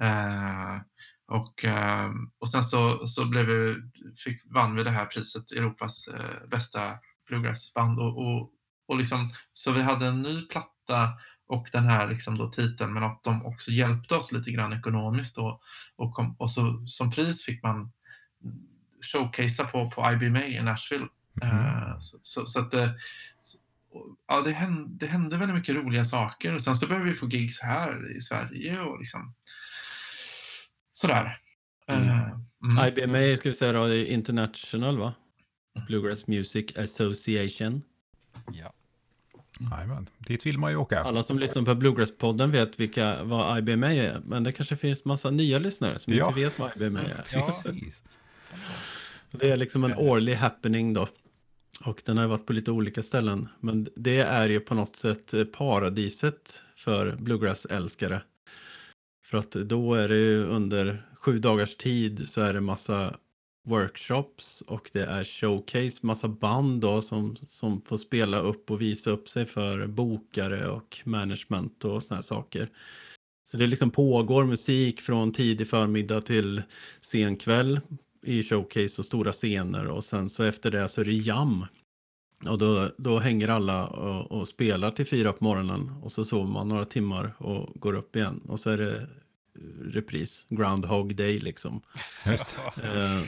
Speaker 4: Eh, och, eh, och sen så, så blev vi, fick, vann vi det här priset, Europas eh, bästa bluegrassband. Och, och, och liksom, så vi hade en ny platta och den här liksom då titeln, men att de också hjälpte oss lite grann ekonomiskt. Och, och, kom, och så, som pris fick man showcasea på, på IBMA i Nashville. Eh, så, så, så att det, och- ja, det, hände, det hände väldigt mycket roliga saker. Och sen så började vi få gigs här i Sverige och liksom sådär.
Speaker 3: Mm.
Speaker 4: Eh, mm.
Speaker 3: IBMA ska vi säga då, det är International va? Bluegrass Music Association.
Speaker 2: Ja.
Speaker 1: Jajamän, dit vill man ju åka.
Speaker 3: Alla som lyssnar på Bluegrass-podden vet vilka, vad IBMA är, men det kanske finns massa nya lyssnare som
Speaker 1: Ja.
Speaker 3: inte vet vad IBMA är.
Speaker 2: Ja.
Speaker 1: Precis.
Speaker 3: Det är liksom en årlig happening då. Och den har varit på lite olika ställen. Men det är ju på något sätt paradiset för bluegrass-älskare. För att då är det ju under sju dagars tid så är det massa workshops och det är showcase, massa band då som, som får spela upp och visa upp sig för bokare och management och såna här saker. Så det liksom pågår musik från tidig förmiddag till sen kväll i showcase och stora scener och sen så efter det så är det jam. Och då, då hänger alla och, och spelar till fyra på morgonen och så sover man några timmar och går upp igen och så är det repris, Groundhog Day liksom.
Speaker 1: Just.
Speaker 3: Eh,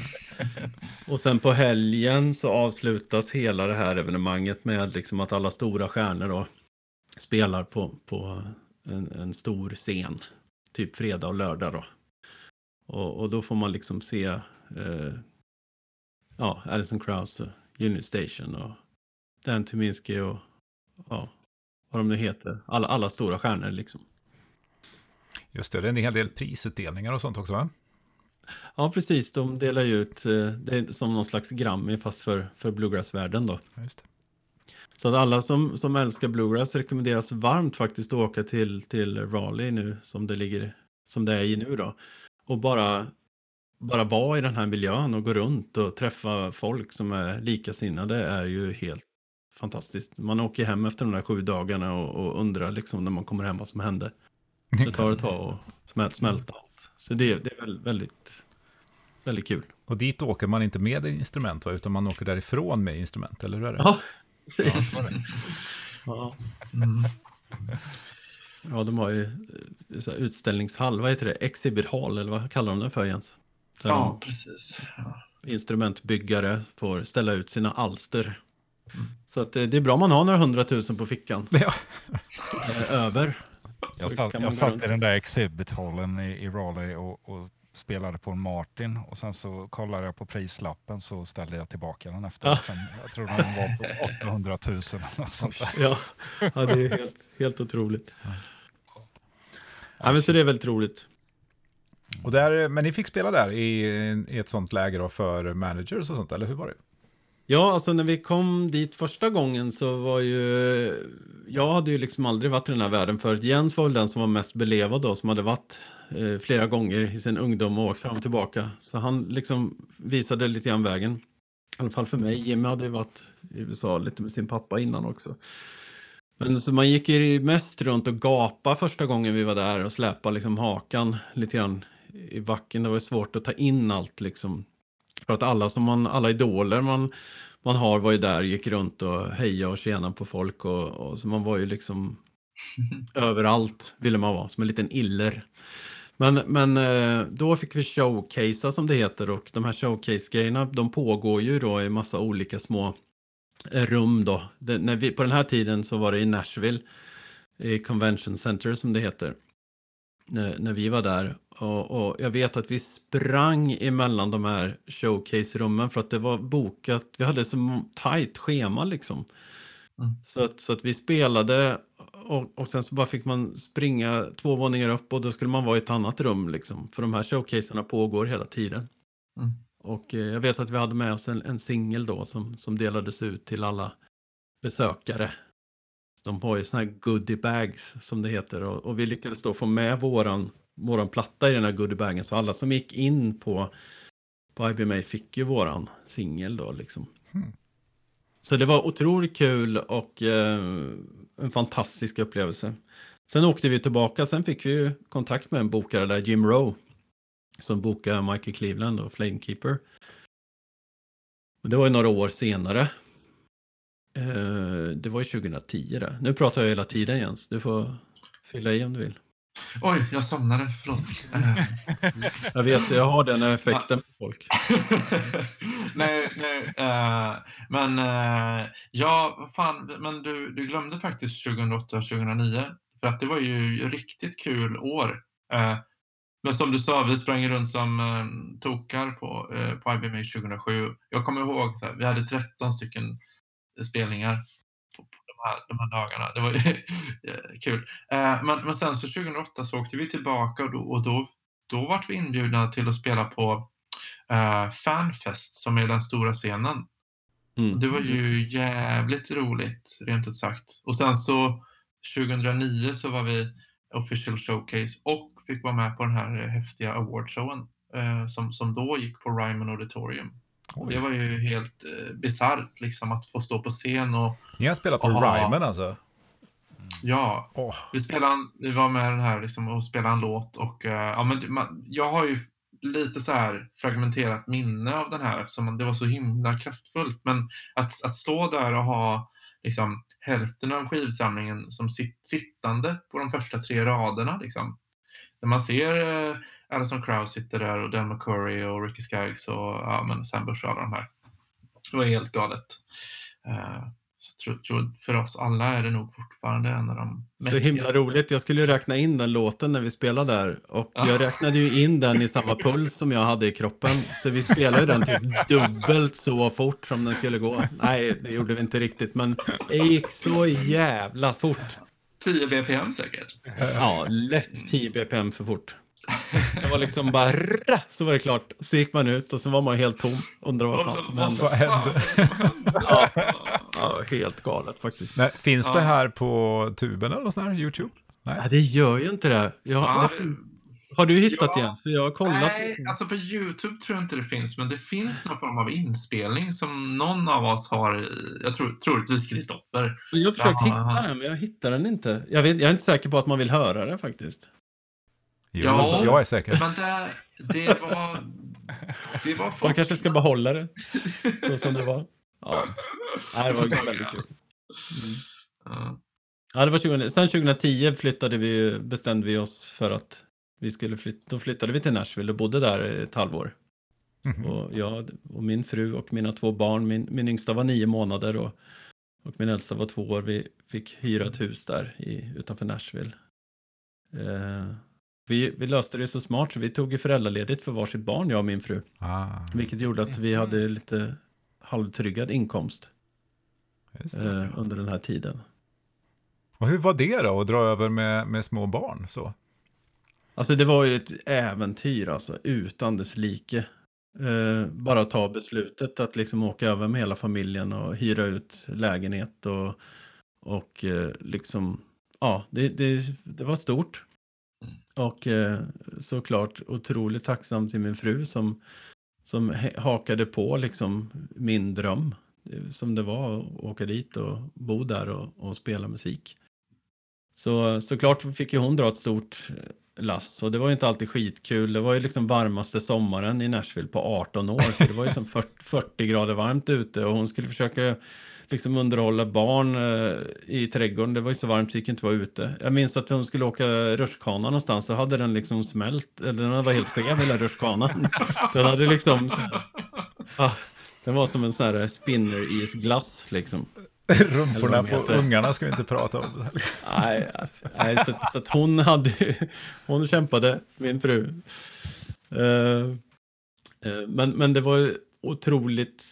Speaker 3: och sen på helgen så avslutas hela det här evenemanget med liksom att alla stora stjärnor då spelar på, på en, en stor scen. Typ fredag och lördag då. Och, och då får man liksom se eh, ja, Alison Krauss, Unit Station och Dan Tyminski och ja, vad de nu heter. Alla, alla stora stjärnor liksom.
Speaker 1: Just det, det är en hel del prisutdelningar och sånt också va?
Speaker 3: Ja, precis. De delar ju ut, eh, det är som någon slags Grammy fast för, för bluegrass-världen då.
Speaker 1: Just det.
Speaker 3: Så att alla som, som älskar bluegrass rekommenderas varmt faktiskt att åka till, till Raleigh nu som det ligger, som det är i nu då. Och bara, bara vara i den här miljön och gå runt och träffa folk som är likasinnade är ju helt fantastiskt. Man åker hem efter de där sju dagarna och, och undrar liksom när man kommer hem vad som hände. Det tar ett tag att smält, smälta allt. Så det, det är väl- väldigt, väldigt kul.
Speaker 1: Och dit åker man inte med instrument va? Utan man åker därifrån med instrument, eller hur är det?
Speaker 3: Ja, precis. Ja.
Speaker 4: Mm.
Speaker 3: Ja, de har ju eh, utställningshall, vad heter det? Exhibit hall, eller vad kallar de det för Jens? Där
Speaker 4: Ja, precis. Ja.
Speaker 3: instrumentbyggare får ställa ut sina alster. Så att eh, det, det är bra man har några hundratusen på fickan.
Speaker 1: Ja.
Speaker 3: Eh, över.
Speaker 2: Jag satt, jag satt i den där exhibit-hallen i, i Raleigh och, och spelade på en Martin och sen så kollade jag på prislappen så ställde jag tillbaka den efter.
Speaker 3: Ja.
Speaker 2: Sen, jag tror den var på 800 000 eller något sånt där.
Speaker 3: Ja, ja det är helt, helt otroligt. Ja, men så det är väldigt roligt.
Speaker 1: Och där, men ni fick spela där i, i ett sånt läger då för managers och sånt, eller hur var det?
Speaker 3: Ja, alltså när vi kom dit första gången så var ju... Jag hade ju liksom aldrig varit i den här världen förut. Jens var väl den som var mest belevad då, som hade varit eh, flera gånger i sin ungdom och åkt fram och tillbaka. Så han liksom visade lite grann vägen. I alla fall för mig. Jimmy hade ju varit i USA lite med sin pappa innan också. Men så man gick ju mest runt och gapa första gången vi var där och släpa liksom hakan lite grann i backen. Det var ju svårt att ta in allt liksom. För att alla som man, alla idoler man, man har var ju där, gick runt och hejade och tjena på folk och, och så man var ju liksom överallt ville man vara, som en liten iller. Men, men eh, då fick vi showcasea som det heter och de här showcase-grejerna de pågår ju då i massa olika små eh, rum då. Det, när vi, på den här tiden så var det i Nashville, i Convention Center som det heter. När, när vi var där. Och, och jag vet att vi sprang emellan de här showcase-rummen för att det var bokat. Vi hade så tajt schema liksom.
Speaker 4: Mm.
Speaker 3: Så, att, så att vi spelade och, och sen så bara fick man springa två våningar upp och då skulle man vara i ett annat rum liksom. För de här showcaserna pågår hela tiden.
Speaker 4: Mm.
Speaker 3: Och eh, jag vet att vi hade med oss en, en singel då som, som delades ut till alla besökare. De var ju såna här goodie bags som det heter och, och vi lyckades då få med våran, våran platta i den här goodiebagen så alla som gick in på, på IBMA fick ju våran singel då liksom.
Speaker 1: Hmm.
Speaker 3: Så det var otroligt kul och eh, en fantastisk upplevelse. Sen åkte vi tillbaka, sen fick vi ju kontakt med en bokare där, Jim Rowe, som bokade Michael Cleveland och Flamekeeper. Och det var ju några år senare. Eh, det var ju 2010 det. Nu pratar jag hela tiden Jens, du får fylla i om du vill.
Speaker 4: Oj, jag somnade. Förlåt.
Speaker 3: Jag vet, jag har den effekten på folk.
Speaker 4: nej, nej. eh, men uh, ja, fan, men du, du glömde faktiskt 2008-2009. För att det var ju riktigt kul år. Eh, men som du sa, vi sprang runt som uh, tokar på, uh, på IBM 2007. Jag kommer ihåg, så här, vi hade 13 stycken spelningar på, på de, här, de här dagarna. Det var ju kul. Eh, men, men sen så 2008 så åkte vi tillbaka och då, och då, då vart vi inbjudna till att spela på eh, Fanfest som är den stora scenen.
Speaker 3: Mm.
Speaker 4: Det var ju jävligt roligt, rent ut sagt. Och sen så 2009 så var vi official showcase och fick vara med på den här häftiga awardshowen eh, som, som då gick på Ryman Auditorium. Och det var ju helt eh, bisarrt liksom att få stå på scen och
Speaker 1: Ni har spelat på
Speaker 4: Aha.
Speaker 1: Ryman alltså?
Speaker 4: ja,
Speaker 1: Åh,
Speaker 4: vi, spelade, vi var med den här liksom och spelade en låt och eh, ja, men man, jag har ju lite så här fragmenterat minne av den här eftersom det var så himla kraftfullt. Men att, att stå där och ha liksom, hälften av skivsamlingen som sitt, sittande på de första tre raderna. Liksom. När man ser eh, Alison Krauss sitter där och Dan McCurry och Ricky Skaggs och ja, men Sam Bush och alla de här. Det var helt galet. Eh, så tror, för oss alla är det nog fortfarande en av de
Speaker 3: Så himla roligt. Jag skulle ju räkna in den låten när vi spelade där och jag räknade ju in den i samma puls som jag hade i kroppen. Så vi spelade ju den typ dubbelt så fort som den skulle gå. Nej, det gjorde vi inte riktigt, men det gick så jävla fort.
Speaker 4: 10 BPM säkert.
Speaker 3: Ja, lätt 10 bpm för fort. Det var liksom bara så var det klart. Så gick man ut och så var man helt tom. Undrar vad fan som hände.
Speaker 1: Vad hände?
Speaker 4: Ja.
Speaker 3: Ja, helt galet faktiskt.
Speaker 1: Nej, finns det här på tuben eller något sånt här, YouTube? Nej.
Speaker 3: Ja, det gör ju inte det. Jag,
Speaker 4: Ja,
Speaker 3: det har du hittat
Speaker 4: Ja.
Speaker 3: Jens? För jag har kollat.
Speaker 4: Nej, alltså på Youtube tror jag inte det finns, men det finns någon form av inspelning som någon av oss har, jag tror troligtvis Kristoffer.
Speaker 3: Men Jag har försökt
Speaker 4: Ja.
Speaker 3: hitta den, men jag hittar den inte. Jag, vet, jag är inte säker på att man vill höra den faktiskt.
Speaker 1: Jo,
Speaker 4: Ja.
Speaker 1: jag är säker.
Speaker 4: Men det, det var... Det var
Speaker 3: Man
Speaker 4: folk...
Speaker 3: kanske ska behålla det så som det var. Ja, Nej, det var väldigt kul.
Speaker 4: Ja.
Speaker 3: Ja, det var 20, sen 2010 flyttade vi, bestämde vi oss för att vi skulle flytta. Då flyttade vi till Nashville och bodde där ett halvår.
Speaker 1: Mhm.
Speaker 3: Och jag och min fru och mina två barn, min, min yngsta var nio månader och, och min äldsta var två år. Vi fick hyra ett hus där i, utanför Nashville. Eh, vi, vi löste det så smart så vi tog ju föräldraledigt för varsitt barn, jag och min fru.
Speaker 1: Ah,
Speaker 3: Vilket gjorde att vi hade lite halvtryggad inkomst eh, under den här tiden.
Speaker 1: Och hur var det då, att dra över med, med små barn? Så?
Speaker 3: Alltså det var ju ett äventyr alltså, utan dess like. Eh, bara ta beslutet att liksom åka över med hela familjen och hyra ut lägenhet och, och eh, liksom, ja, det, det, det var stort. Och eh, såklart otroligt tacksam till min fru som, som hakade på liksom min dröm. eh, Som det var att åka dit och bo där och, och spela musik. Så såklart fick ju hon dra ett stort lass och det var ju inte alltid skitkul. Det var ju liksom varmaste sommaren i Nashville på 18 år, så det var ju som 40, 40 grader varmt ute och hon skulle försöka liksom underhålla barn eh, i trädgården. Det var ju så varmt så gick inte vara ute. Jag minns att hon skulle åka rutschkana någonstans så hade den liksom smält, eller den var helt skev hela rutschkanan. Den hade liksom, ah, den var som en sån här spinner-isglass liksom.
Speaker 1: Rumporna på ungarna ska vi inte prata om.
Speaker 3: nej, nej så, så att hon hade hon kämpade, min fru. Uh, uh, men, men det var otroligt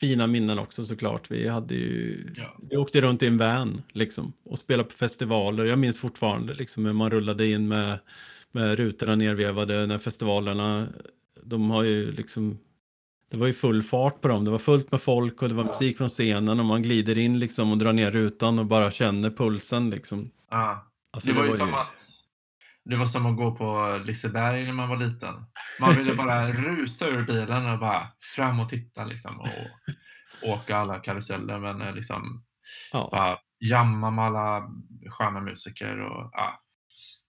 Speaker 3: fina minnen också såklart. Vi hade ju, ja. vi åkte runt i en van liksom och spelade på festivaler. Jag minns fortfarande liksom hur man rullade in med, med rutorna nervevade när festivalerna, de har ju liksom det var ju full fart på dem. Det var fullt med folk och det var musik från scenen och man glider in liksom och drar ner rutan och bara känner pulsen liksom.
Speaker 4: Ja. Alltså, det, var det var ju som att det var som att gå på Liseberg när man var liten. Man ville bara rusa ur bilen och bara fram och titta liksom och åka alla karuseller men eh, liksom ja. bara jamma med alla sköna musiker och ja,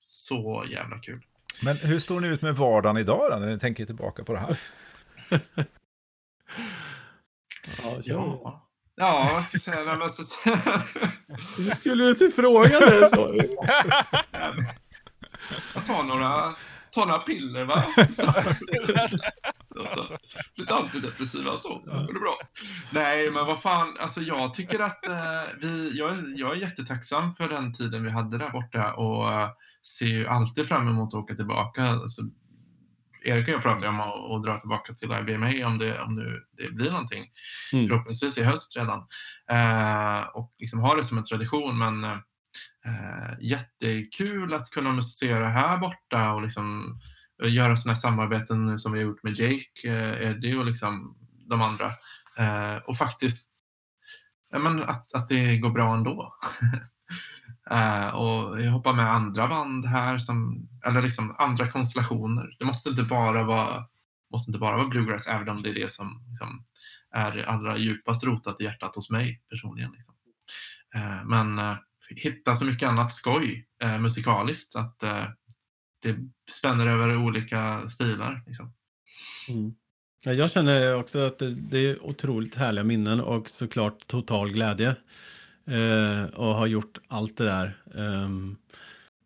Speaker 4: så jävla kul.
Speaker 1: Men hur står ni ut med vardagen idag då, när ni tänker tillbaka på det här?
Speaker 4: Ja, ja. Ja, vad ska jag säga? Nej, men så...
Speaker 3: Du skulle inte fråga det, sa du.
Speaker 4: Jag tar några, tar några piller, va? Så, alltså, lite antidepressiva så, så går det bra. Nej, men vad fan, alltså jag tycker att eh, vi, jag, jag är jättetacksam för den tiden vi hade där borta och eh, ser ju alltid fram emot att åka tillbaka. Alltså, Erik och jag pratade om att, att dra tillbaka till IBMA om det, om det, det blir någonting. Mm. Förhoppningsvis i höst redan. Eh, och liksom ha det som en tradition. Men eh, jättekul att kunna musicera här borta och liksom göra sådana samarbeten som vi har gjort med Jake, eh, Eddie och liksom de andra. Eh, och faktiskt men att, att det går bra ändå. Uh, och jag hoppar med andra band här, som, eller liksom andra konstellationer. Det måste inte bara vara, måste inte bara vara bluegrass, även om det är det som liksom, är allra djupast rotat i hjärtat hos mig personligen. Liksom. Uh, men uh, hitta så mycket annat skoj musikaliskt, att det spänner över olika stilar. Liksom.
Speaker 3: Mm. Jag känner också att det, det är otroligt härliga minnen och såklart total glädje Eh, och har gjort allt det där. Ehm,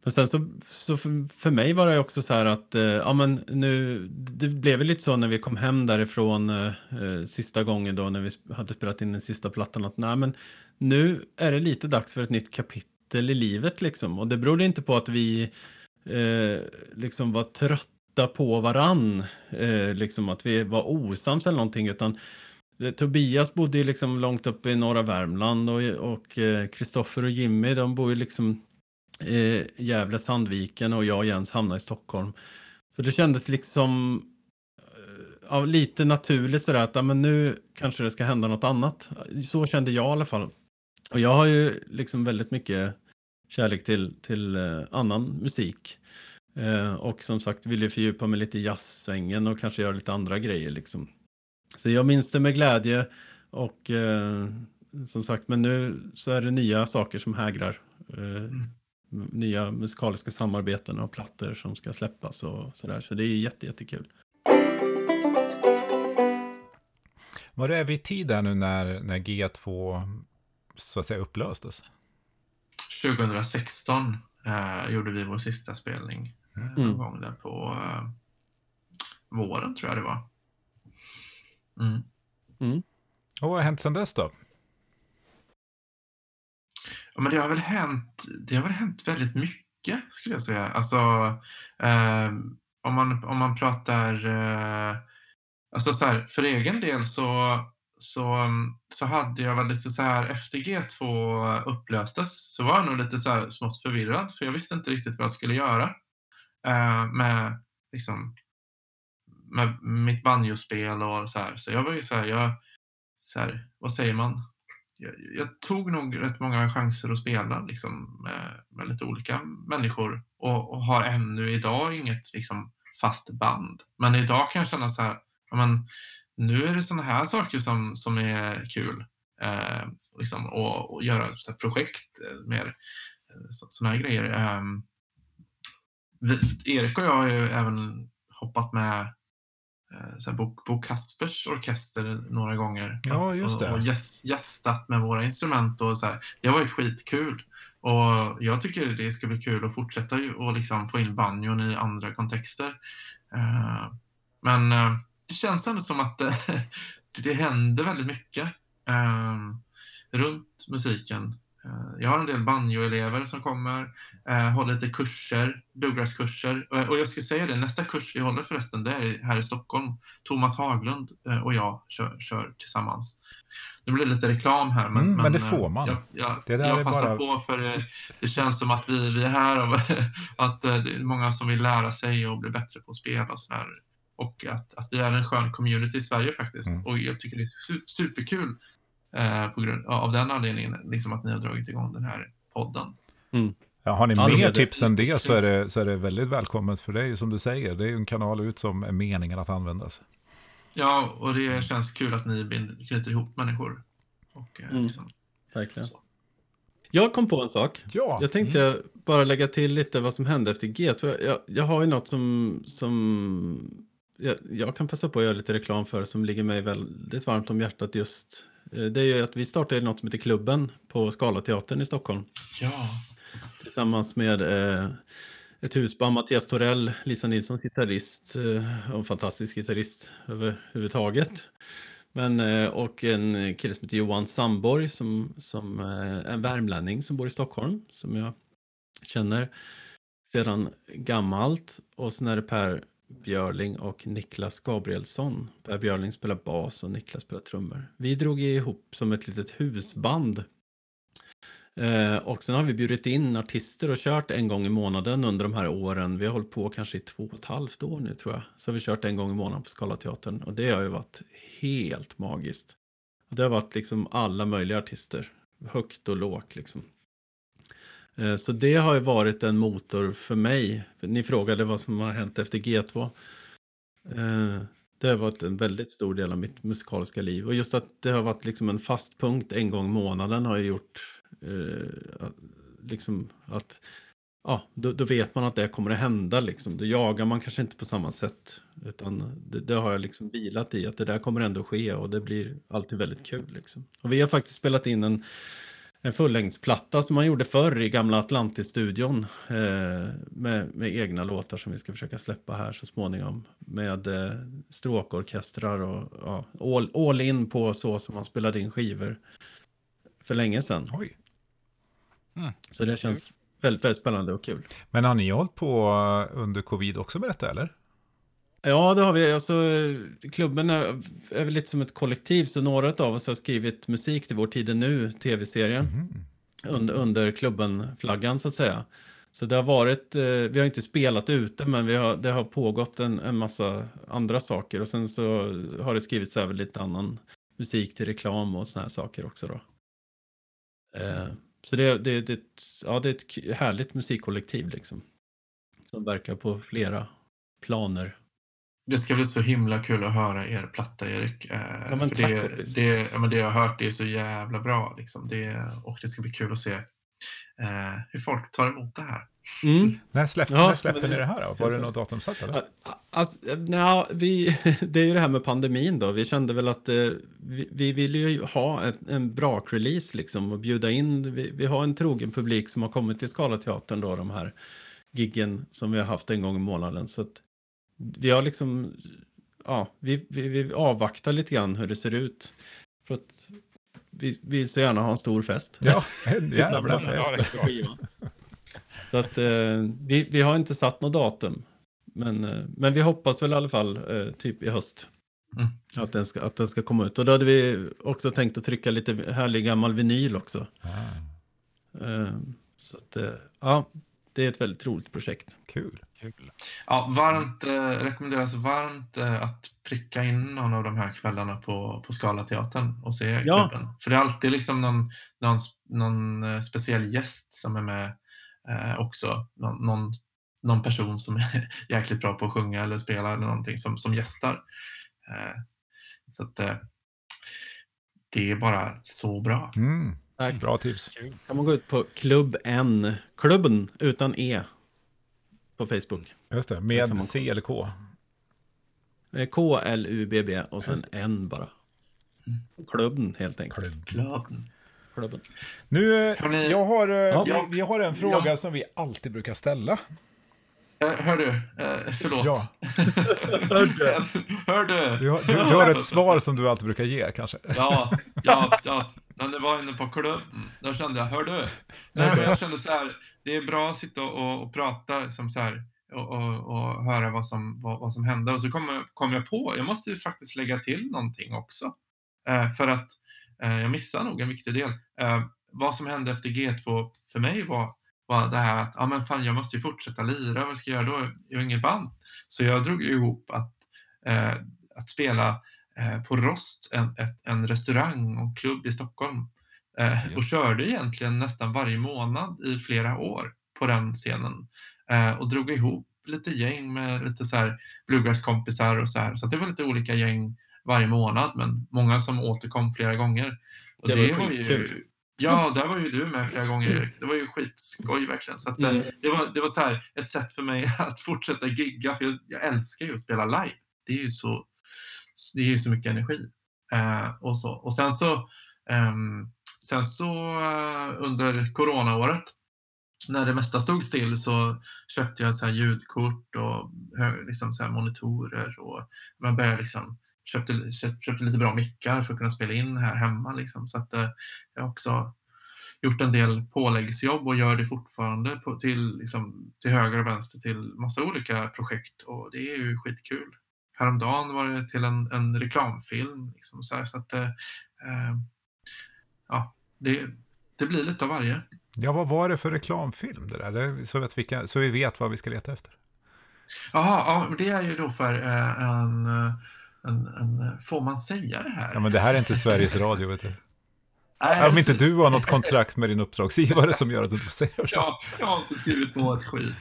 Speaker 3: men sen så, så för, för, mig var det också så här att, eh, ja men nu, det blev lite så när vi kom hem därifrån eh, eh sista gången då när vi hade spelat in den sista plattan att nej men nu är det lite dags för ett nytt kapitel i livet liksom. Och det berodde inte på att vi eh, liksom var trötta på varann, eh, liksom att vi var osams eller någonting utan Eh, Tobias bodde ju liksom långt upp i norra Värmland och Kristoffer och, eh, och Jimmy de bor ju liksom i Gävle, Sandviken och jag och Jens hamnade i Stockholm. Så det kändes liksom ja, lite naturligt sådär att ja, men nu kanske det ska hända något annat. Så kände jag i alla fall. Och jag har ju liksom väldigt mycket kärlek till, till annan musik. Eh, och som sagt vill fördjupa mig lite i jazzsängen och kanske göra lite andra grejer liksom. Så jag minns det med glädje och eh, som sagt, men nu så är det nya saker som hägrar. Eh, mm. Nya musikaliska samarbeten och plattor som ska släppas och sådär. Så det är jätte, jättekul.
Speaker 1: Var är vi i tid där nu när, när G2 så att säga upplöstes?
Speaker 4: 2016 eh, gjorde vi vår sista spelning. Eh, mm. Någon gång där på eh, våren tror jag det var.
Speaker 1: Mm. Mm. Och vad har hänt sedan dess då?
Speaker 4: Ja, men det har väl hänt, det har väl hänt väldigt mycket skulle jag säga. Alltså, eh, om, man, om man pratar, eh, alltså så här, för egen del så, så, så hade jag väl lite så här, efter G2 upplöstes så var jag nog lite så här smått förvirrad för jag visste inte riktigt vad jag skulle göra eh, med liksom, med mitt banjospel och så här. Så jag var ju så här, jag, så här, vad säger man? Jag, jag, tog nog rätt många chanser att spela liksom, med, med lite olika människor och, och, har ännu idag inget liksom, fast band. Men idag kan jag känna så här, men, nu är det sådana här saker som, som är kul. Eh, liksom, och, och göra så projekt eh, mer eh, sådana här grejer. Eh, vi, Erik och jag har ju även hoppat med så här, Bo, Bo Kaspers orkester några gånger.
Speaker 1: Ja, just det.
Speaker 4: Och, och gäst, gästat med våra instrument och så här. Det har varit skitkul. Och jag tycker det ska bli kul att fortsätta och liksom få in banjon i andra kontexter. Uh, men uh, det känns ändå som att uh, det händer väldigt mycket runt musiken. Jag har en del banjoelever som kommer, håller lite kurser, bluegrasskurser. Och jag ska säga det, nästa kurs vi håller förresten, det är här i Stockholm. Thomas Haglund och jag kör, kör tillsammans. Nu blir det lite reklam här, men,
Speaker 1: mm, men, men det får man.
Speaker 4: Jag, jag,
Speaker 1: det
Speaker 4: jag passar
Speaker 1: bara...
Speaker 4: på för det, det, känns som att vi, vi är här och att det är många som vill lära sig och bli bättre på att spela och sådär. Och att, att vi är en skön community i Sverige faktiskt. Mm. Och jag tycker det är superkul eh, på grund av den anledningen, liksom att ni har dragit igång den här podden.
Speaker 1: Mm. Ja, har ni ja, mer tips än det så är det, så är det väldigt välkommet för dig, som du säger. Det är ju en kanal ut som är meningen att användas.
Speaker 4: Ja, och det känns kul att ni binder, knyter ihop människor. Och, eh,
Speaker 3: mm. liksom, Verkligen. Så. Jag kom på en sak.
Speaker 1: Ja.
Speaker 3: Jag tänkte mm. bara lägga till lite vad som hände efter G2. Jag, jag har ju något som, som jag, jag, kan passa på att göra lite reklam för som ligger mig väldigt varmt om hjärtat just. Eh, det är ju att vi startade något som heter Klubben på Scalateatern i Stockholm.
Speaker 4: Ja.
Speaker 3: Tillsammans med eh, ett husband, Mattias Torell, Lisa Nilssons gitarrist eh, och en fantastisk gitarrist överhuvudtaget. Men, eh, och en kille som heter Johan Samborg som, som är en värmlänning som bor i Stockholm som jag känner sedan gammalt. Och sen är det Per Björling och Niklas Gabrielsson. Per Björling spelar bas och Niklas spelar trummor. Vi drog ihop som ett litet husband Eh, och sen har vi bjudit in artister och kört en gång i månaden under de här åren. Vi har hållit på kanske i två och ett halvt år nu tror jag. Så har vi kört en gång i månaden på Scalateatern och det har ju varit helt magiskt. Och det har varit liksom alla möjliga artister, högt och lågt liksom. Eh, så det har ju varit en motor för mig. Ni frågade vad som har hänt efter G2. Eh, det har varit en väldigt stor del av mitt musikaliska liv och just att det har varit liksom en fast punkt en gång i månaden har ju gjort eh, liksom att ja, då, då, vet man att det kommer att hända liksom. Då jagar man kanske inte på samma sätt. Utan det, det, har jag liksom vilat i att det där kommer ändå ske och det blir alltid väldigt kul liksom. Och vi har faktiskt spelat in en, en fullängdsplatta som man gjorde förr i gamla Atlantis-studion. Eh, med, med egna låtar som vi ska försöka släppa här så småningom. Med eh, stråkorkestrar och ja, all, all in på så som man spelade in skivor för länge sedan.
Speaker 1: Oj.
Speaker 3: Mm. Så det känns väldigt, väldigt spännande och kul.
Speaker 1: Men har ni hållit på under covid också med detta eller?
Speaker 3: Ja, det har vi. Alltså, klubben är, är väl lite som ett kollektiv, så några av oss har skrivit musik till Vår tid är nu, tv-serien, mm. under, under klubben-flaggan så att säga. Så det har varit, eh, vi har inte spelat ute, men vi har, det har pågått en, en massa andra saker och sen så har det skrivits även lite annan musik till reklam och såna här saker också då. Eh, så det, det, det, ja, det är ett härligt musikkollektiv liksom. Som verkar på flera planer.
Speaker 4: Det ska bli så himla kul att höra er platta Erik. Eh,
Speaker 3: ja, men
Speaker 4: för
Speaker 3: tack,
Speaker 4: det, det, ja, men det jag har hört det är så jävla bra. Liksom. Det, och det ska bli kul att se eh, hur folk tar emot det här.
Speaker 3: Mm.
Speaker 1: När släpper, ja, när släpper ni det här då? Var det något datum satt eller?
Speaker 3: Alltså, na, vi, det är ju det här med pandemin då. Vi kände väl att eh, vi, vi ville ju ha ett, en bra release liksom och bjuda in. Vi, vi, har en trogen publik som har kommit till Skalateatern då, de här giggen som vi har haft en gång i månaden. Så att vi har liksom, ja, vi, vi, vi avvaktar lite grann hur det ser ut. För att vi vill så gärna ha en stor fest.
Speaker 1: Ja, en jävla fest.
Speaker 3: Så att eh, vi, vi har inte satt något datum. Men, eh, men vi hoppas väl i alla fall eh, typ i höst. Mm. Att, den ska, att den ska komma ut. Och då hade vi också tänkt att trycka lite härlig gammal vinyl också. Ah. Eh, så att, eh, ja, det är ett väldigt roligt projekt.
Speaker 1: Kul.
Speaker 4: Kul. Ja, varmt, eh, rekommenderas varmt eh, att pricka in någon av de här kvällarna på, på Scalateatern och se ja. klubben. För det är alltid liksom någon, någon, någon eh, speciell gäst som är med eh, också. Någon, någon, någon, person som är jäkligt bra på att sjunga eller spela eller någonting som, som gästar. Eh, så att, eh, det är bara så bra.
Speaker 1: Mm.
Speaker 3: Tack.
Speaker 1: Bra tips.
Speaker 2: Kul.
Speaker 3: Kan man gå ut på klubb N, klubben utan E på Facebook.
Speaker 1: Just det, med
Speaker 3: man
Speaker 1: C eller K.
Speaker 3: Eh, K-L-U-B-B och sen N bara. Klubben helt enkelt.
Speaker 1: Klubb.
Speaker 4: Klubben.
Speaker 3: Klubben.
Speaker 1: Nu, eh, jag har, eh,
Speaker 3: Ja.
Speaker 1: vi, har en fråga
Speaker 4: Ja.
Speaker 1: som vi alltid brukar ställa.
Speaker 4: Hör du, förlåt.
Speaker 1: Ja.
Speaker 4: hör du.
Speaker 1: Du har, du, du har ett svar som du alltid brukar ge kanske.
Speaker 4: Ja, ja, ja. När ni var inne på klubben, då kände jag, hör du? Nej, men jag kände så här, det är bra att sitta och, och prata liksom så här, och, och, och höra vad som, vad, vad som hände. Och så kom jag, kom jag på, jag måste ju faktiskt lägga till någonting också. Eh, för att eh, jag missade nog en viktig del. Eh, vad som hände efter G2 för mig var, var det här att, ja men fan jag måste ju fortsätta lira, vad ska jag göra då? Jag har inget band. Så jag drog ihop att, eh, att spela eh, på Rost, en, ett, en restaurang och klubb i Stockholm. Eh, och körde egentligen nästan varje månad i flera år på den scenen. Eh, och drog ihop lite gäng med lite så här bluegrass-kompisar och så här. Så det var lite olika gäng varje månad, men många som återkom flera gånger. Och
Speaker 3: Det var
Speaker 4: ju,
Speaker 3: skitkul.
Speaker 4: Ja, där var ju du med flera gånger Erik. Det var ju skitskoj verkligen. Så att, eh,
Speaker 3: Mm.
Speaker 4: det var, det var så här, ett sätt för mig att fortsätta gigga, för jag, jag älskar ju att spela live. Det är ju så, det är ju så mycket energi. Eh, och, så. och sen så, ehm, sen så eh, under coronaåret, när det mesta stod still så köpte jag så här ljudkort och liksom så här monitorer och man började liksom köpte, köpte, köpte lite bra mickar för att kunna spela in här hemma. Liksom. Så att, eh, jag har också gjort en del påläggsjobb och gör det fortfarande på, till, liksom, till höger och vänster till massa olika projekt och det är ju skitkul. Häromdagen var det till en, en reklamfilm. Liksom, så här, så att, eh, eh ja, det, det blir lite av varje.
Speaker 1: Ja, vad var det för reklamfilm det där? Så, att vi kan, så vi vet vad vi ska leta efter.
Speaker 4: Jaha, ja, det är ju då för eh, en, en, en... Får man säga det här?
Speaker 1: Ja, men det här är inte Sveriges Radio, vet du.
Speaker 4: Nej,
Speaker 1: Om inte du har något kontrakt med din uppdragsgivare som gör att du inte får säga det.
Speaker 4: Ja, jag har inte skrivit på ett skit.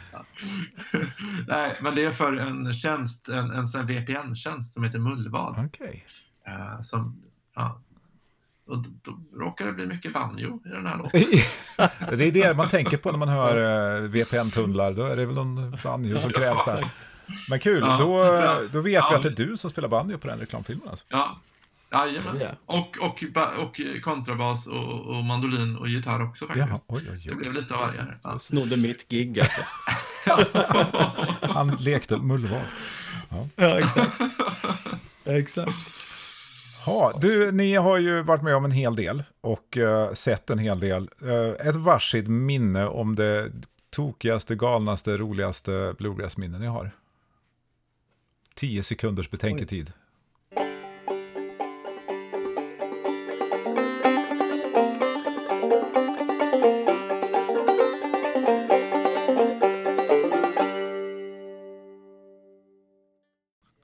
Speaker 4: Nej, men det är för en tjänst, en, en VPN-tjänst som heter Mullvad.
Speaker 1: Okej.
Speaker 4: Eh, som, ja, och då, då råkar det bli mycket banjo i den här låten.
Speaker 1: Det är det man tänker på när man hör eh, VPN-tunnlar. Då är det väl någon banjo som krävs där. Men kul,
Speaker 4: Ja,
Speaker 1: då, då vet vi
Speaker 4: ja,
Speaker 1: att det är du som spelar banjo på den reklamfilmen. Alltså.
Speaker 4: Ja, jajamän.
Speaker 3: Ja.
Speaker 4: Och, och, och kontrabas och, och mandolin och gitarr också
Speaker 1: Jaha,
Speaker 4: faktiskt.
Speaker 1: oj, oj,
Speaker 4: Det
Speaker 1: oj.
Speaker 4: blev lite av varje här. Ja.
Speaker 3: Snodde mitt gig alltså.
Speaker 1: Han lekte mullvad.
Speaker 3: Ja, exakt. exakt.
Speaker 1: Ja, du, ni har ju varit med om en hel del och eh, sett en hel del. Eh, ett varsitt minne om det tokigaste, galnaste, roligaste bluegrass-minne ni har. Tio sekunders betänketid.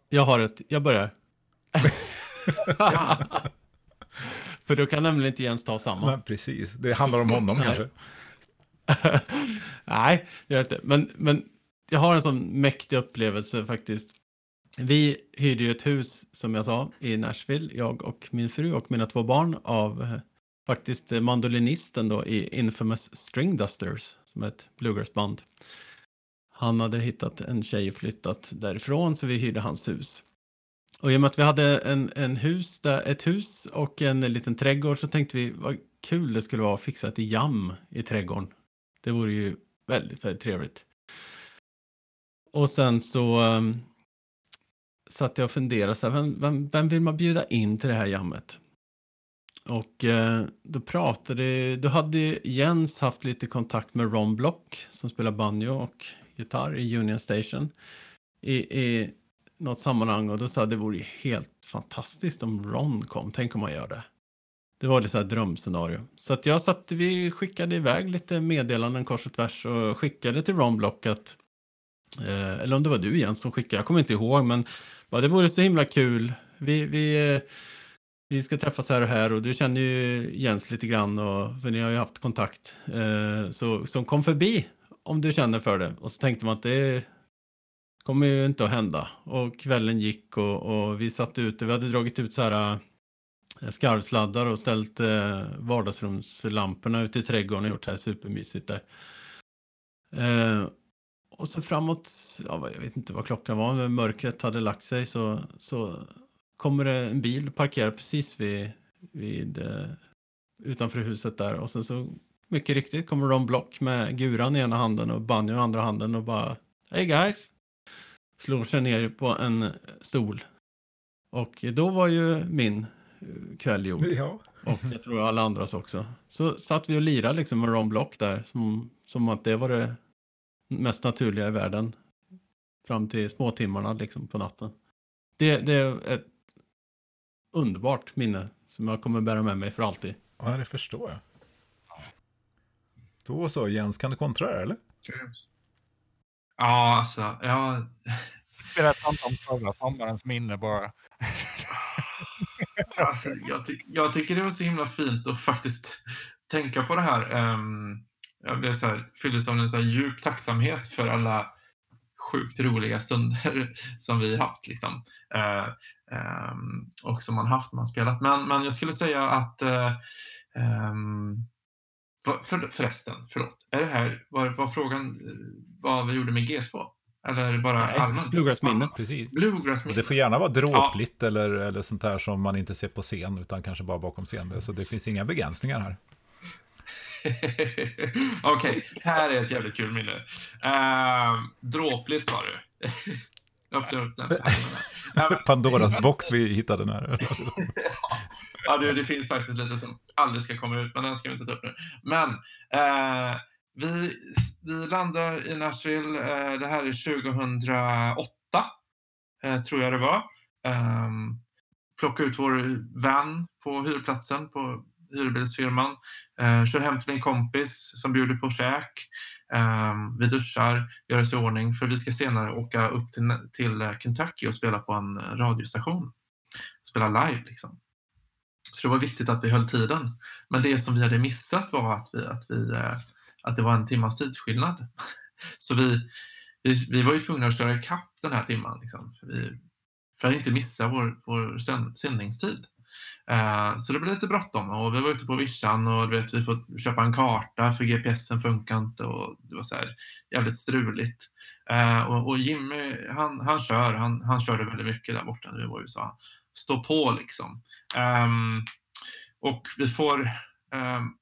Speaker 3: Jag har ett, jag börjar. För då kan nämligen inte Jens ta samma.
Speaker 1: Men precis, det handlar om honom
Speaker 3: Nej.
Speaker 1: kanske.
Speaker 3: Nej, jag vet inte. Men, men jag har en sån mäktig upplevelse faktiskt. Vi hyrde ju ett hus, som jag sa, i Nashville, jag och min fru och mina två barn av eh, faktiskt mandolinisten då i Infamous String Dusters, som är ett bluegrassband. Han hade hittat en tjej och flyttat därifrån, så vi hyrde hans hus. Och i och med att vi hade en, en hus där, ett hus och en liten trädgård så tänkte vi vad kul det skulle vara att fixa ett jam i trädgården. Det vore ju väldigt, väldigt trevligt. Och sen så um, satt jag och funderade, så här, vem, vem, vem vill man bjuda in till det här jammet? Och eh, då pratade, då hade Jens haft lite kontakt med Ron Block som spelar banjo och gitarr i Union Station i, i något sammanhang och då sa jag det vore ju helt fantastiskt om Ron kom, tänk om man gör det. Det var det så här drömscenario. Så att jag satt, vi skickade iväg lite meddelanden kors och tvärs och skickade till Ron Block att, eh, eller om det var du Jens som skickade, jag kommer inte ihåg, men bara, det vore så himla kul. Vi, vi, eh, vi ska träffas här och här och du känner ju Jens lite grann och för ni har ju haft kontakt. Eh, så, så kom förbi om du känner för det. Och så tänkte man att det kommer ju inte att hända. Och kvällen gick och, och vi satt ute, vi hade dragit ut så här eh, skarvsladdar och ställt eh, vardagsrumslamporna ute i trädgården och gjort det här supermysigt där. Eh, och så framåt, ja, jag vet inte vad klockan var, men mörkret hade lagt sig så, så kommer det en bil parkerad precis vid, vid eh, utanför huset där och sen så mycket riktigt kommer de Block med guran i ena handen och banjo i andra handen och bara Hey guys! Slår sig ner på en stol. Och då var ju min eh, kväll gjord.
Speaker 1: Ja.
Speaker 3: Och jag tror alla andras också. Så satt vi och lirade liksom med Ron Block där. Som, som att det var det mest naturliga i världen. Fram till småtimmarna liksom på natten. Det, det är ett underbart minne som jag kommer bära med mig för alltid.
Speaker 1: ja, det förstår jag. Då så, Jens, kan du kontra det eller?
Speaker 4: Ja, alltså, ja,
Speaker 2: Berätta inte om förra sommarens minne bara.
Speaker 4: alltså jag, ty jag tycker det var så himla fint att faktiskt tänka på det här. Ehm, jag blev så här, fylldes av en så djup tacksamhet för alla sjukt roliga stunder som vi haft liksom. Eh, ehm, och som man haft när man spelat. Men, men jag skulle säga att ehm, vad- för, förresten, förlåt. Är det här, var, var frågan eh, vad vi gjorde med G2? Eller bara
Speaker 3: Nej,
Speaker 4: allmänt?
Speaker 3: Bluegrass minne.
Speaker 1: Precis.
Speaker 4: Bluegrass
Speaker 1: det får gärna vara dråpligt eller, eller sånt här som man inte ser på scen, utan kanske bara bakom scen. Så det finns inga begränsningar här.
Speaker 4: Okej, här är ett jävligt kul minne. Uh, dråpligt sa du. Öppna upp den. Ja,
Speaker 1: Pandoras box vi hittade här
Speaker 4: ja, du, det finns faktiskt lite som aldrig ska komma ut, men den ska vi inte ta upp nu. Men eh, vi, vi landar i Nashville. Eh, det här är 2008, eh, tror jag det var. Eh, plocka ut vår van på hyrplatsen på hyrbilsfirman. Eh, kör hem till min kompis som bjuder på käk. Um, vi duschar, gör oss i ordning för vi ska senare åka upp till, till Kentucky och spela på en radiostation. Spela live liksom. Så det var viktigt att vi höll tiden. Men det som vi hade missat var att, vi, att, vi, eh, att det var en timmas tidsskillnad. Så vi, vi, vi var ju tvungna att köra ikapp den här timman. Liksom, för, vi, för att inte missa vår, vår sändningstid. Eh, så det blev lite bråttom och vi var ute på vischan och du vet, vi får köpa en karta för GPSen funkar inte och det var så här jävligt struligt. Eh, och, och Jimmy, han, han kör, han, han körde väldigt mycket där borta när vi var i USA. Stå på liksom. Um, och vi får, um,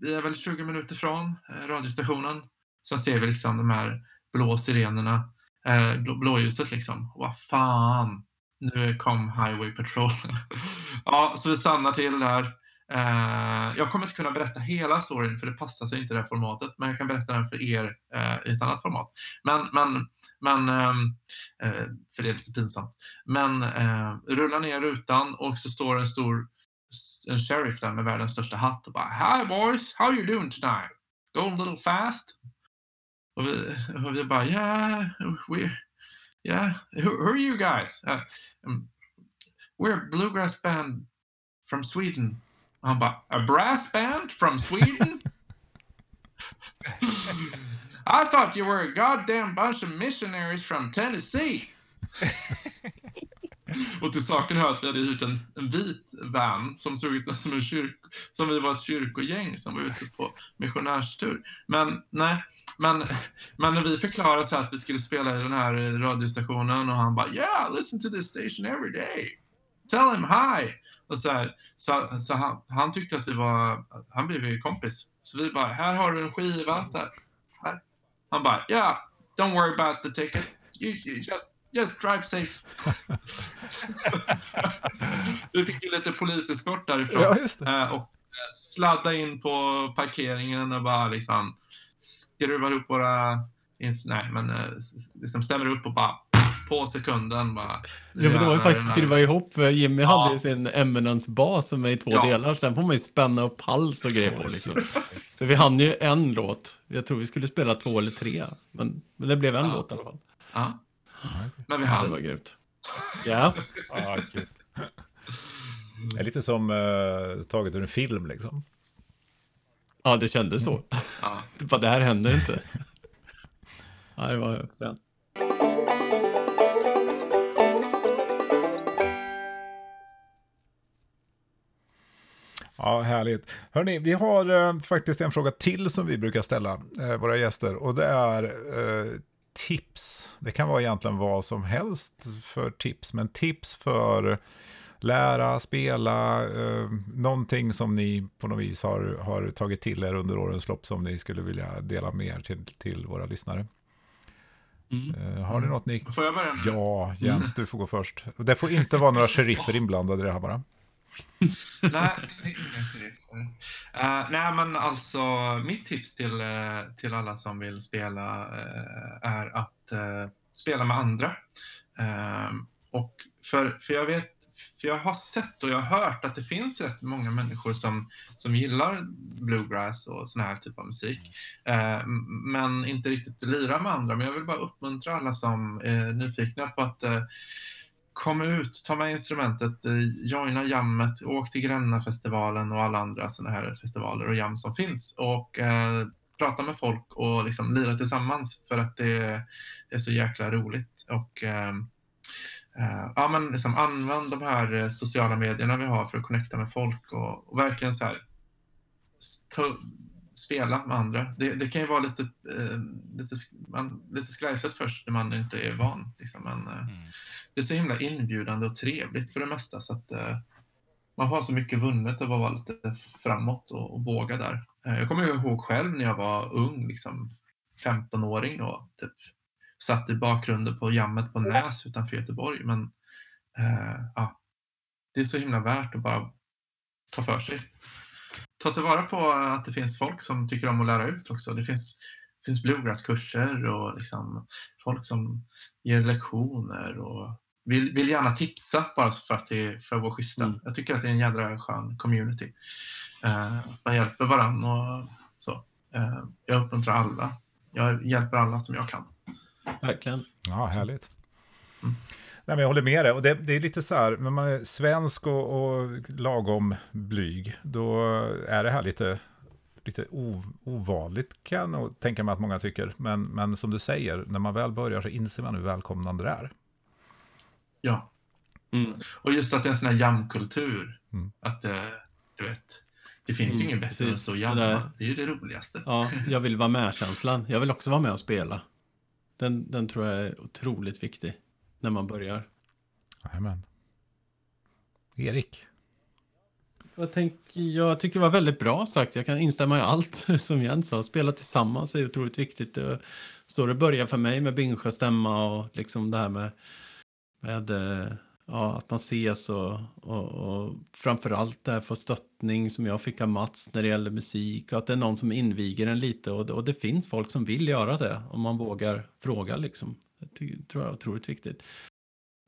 Speaker 4: vi är väl 20 minuter från eh, radiostationen. Sen ser vi liksom de här blå sirenerna, eh, blå, blåljuset liksom. Och vad fan, nu kom Highway Patrol. ja, så vi stannar till där. Eh, jag kommer inte kunna berätta hela storyn för det passar sig inte i det här formatet, men jag kan berätta den för er eh, i ett annat format. Men, men, men ehm, eh, för det är lite pinsamt. Men eh, rullar ner rutan och så står en stor en sheriff där med världens största hatt och bara Hi boys, how you doing tonight? Going a little fast? Och vi, och vi bara yeah, we're, yeah, who, who are you guys? Uh, um, we're a bluegrass band from Sweden. Och han bara a brass band from Sweden? I thought you were a goddamn bunch of missionaries from Tennessee. Och till saken hör att vi hade hyrt en, en vit van som såg ut som en kyrk, som vi var ett kyrkogäng som var ute på missionärstur. Men nej, men, men när vi förklarade så att vi skulle spela i den här radiostationen och han bara yeah, listen to this station every day. Tell him hi. Och så här, så, så han, han tyckte att vi var, han blev ju kompis. Så vi bara, här har du en skiva. Så här, här. Han bara, yeah, don't worry about the ticket. You, you just, just drive safe. Vi fick ju lite poliseskort därifrån.
Speaker 1: Ja.
Speaker 4: Eh, och eh, sladda in på parkeringen och bara liksom skruvar upp våra... Nej, men eh, liksom ställer upp och bara på sekunden bara...
Speaker 3: Ja, men det var ju faktiskt skruva ihop. för Jimmy
Speaker 4: Ja.
Speaker 3: hade ju sin Eminence-bas som är i två
Speaker 4: Ja.
Speaker 3: delar. Så den får man ju spänna upp hals och grejer på. Liksom. För vi hann ju en låt. Jag tror vi skulle spela två eller tre. Men, men det blev en
Speaker 4: Ja.
Speaker 3: låt i alla fall.
Speaker 4: Ja. Men vi
Speaker 3: Ja, det
Speaker 4: hann.
Speaker 3: var grymt. Ja.
Speaker 1: Det är lite som eh, taget ur en film liksom.
Speaker 3: ja det kändes så. Bara, det här händer inte. Ja, det var fränt.
Speaker 1: Ja, härligt. Hörni, vi har eh, faktiskt en fråga till som vi brukar ställa eh, våra gäster. Och det är eh, tips. Det kan vara egentligen vad som helst för tips. Men tips för lära, spela, eh, någonting som ni på något vis har, har tagit till er under årens lopp som ni skulle vilja dela med er till, till våra lyssnare.
Speaker 3: Mm.
Speaker 1: Eh, har ni något ni...
Speaker 4: Får jag börja?
Speaker 1: Ja, Jens, du får gå först. Det får inte vara några sheriffer inblandade i det här bara.
Speaker 4: nej, uh, nej, men alltså mitt tips till, eh, till alla som vill spela uh, är att uh, spela med andra. Och för, för jag vet, för jag har sett och jag har hört att det finns rätt många människor som, som gillar bluegrass och sån här typ av musik. Eh, men inte riktigt lirar med andra. Men jag vill bara uppmuntra alla som är nyfikna på att eh, kom ut, ta med instrumentet, eh, joina jammet, åk till Grännafestivalen och alla andra sådana här festivaler och jam som finns. Och eh, prata med folk och liksom lira tillsammans för att det, det är så jäkla roligt. Och eh, eh, ja, men liksom använd de här eh, sociala medierna vi har för att connecta med folk och, och verkligen så här ta, spela med andra. Det, det kan ju vara lite, eh, lite, man, lite skrajsigt först när man inte är van. Liksom, men, eh,
Speaker 2: Mm.
Speaker 4: det är så himla inbjudande och trevligt för det mesta. Så att, eh, man har så mycket vunnet av att vara lite framåt och, och våga där. Eh, jag kommer ihåg själv när jag var ung, liksom 15-åring och typ satt i bakgrunden på jammet på Näs utanför Göteborg. Men eh, ja, det är så himla värt att bara ta för sig. Ta tillvara på att det finns folk som tycker om att lära ut också. Det finns, det finns bluegrasskurser och liksom folk som ger lektioner och vill, vill gärna tipsa bara för att, det, för att vara schyssta.
Speaker 3: Mm.
Speaker 4: Jag tycker att det är en jädra skön community. Eh, man hjälper varandra och så. Eh, jag uppmuntrar alla. Jag hjälper alla som jag kan.
Speaker 3: Verkligen.
Speaker 1: Ja, härligt.
Speaker 4: Mm.
Speaker 1: Nej, men jag håller med dig. Och det, det är lite så här, när man är svensk och, och lagom blyg, då är det här lite, lite ovanligt kan jag nog tänka mig att många tycker. Men, men som du säger, när man väl börjar så inser man hur välkomnande det är.
Speaker 4: Ja.
Speaker 3: Mm.
Speaker 4: Och just att det är en sån här jamkultur.
Speaker 1: Mm.
Speaker 4: Att eh, du vet, det finns ju
Speaker 3: Mm,
Speaker 4: ingen bättre än att stå och
Speaker 3: Det
Speaker 4: jamma.
Speaker 3: där-
Speaker 4: Det är ju det roligaste.
Speaker 3: Ja, jag vill vara med-känslan. Jag vill också vara med och spela. Den, den tror jag är otroligt viktig när man börjar.
Speaker 1: Jajamän. Erik?
Speaker 3: Jag, tänker, jag tycker det var väldigt bra sagt. Jag kan instämma i allt som Jens sa. Spela tillsammans är otroligt viktigt. Det- Så det börjar för mig med Bingsjö stämma och liksom det här med, med eh, ja, att man ses och, och, och framförallt det här få stöttning som jag fick av Mats när det gäller musik och att det är någon som inviger en lite och, det- och det finns folk som vill göra det om man vågar fråga liksom. Det tror jag är otroligt viktigt.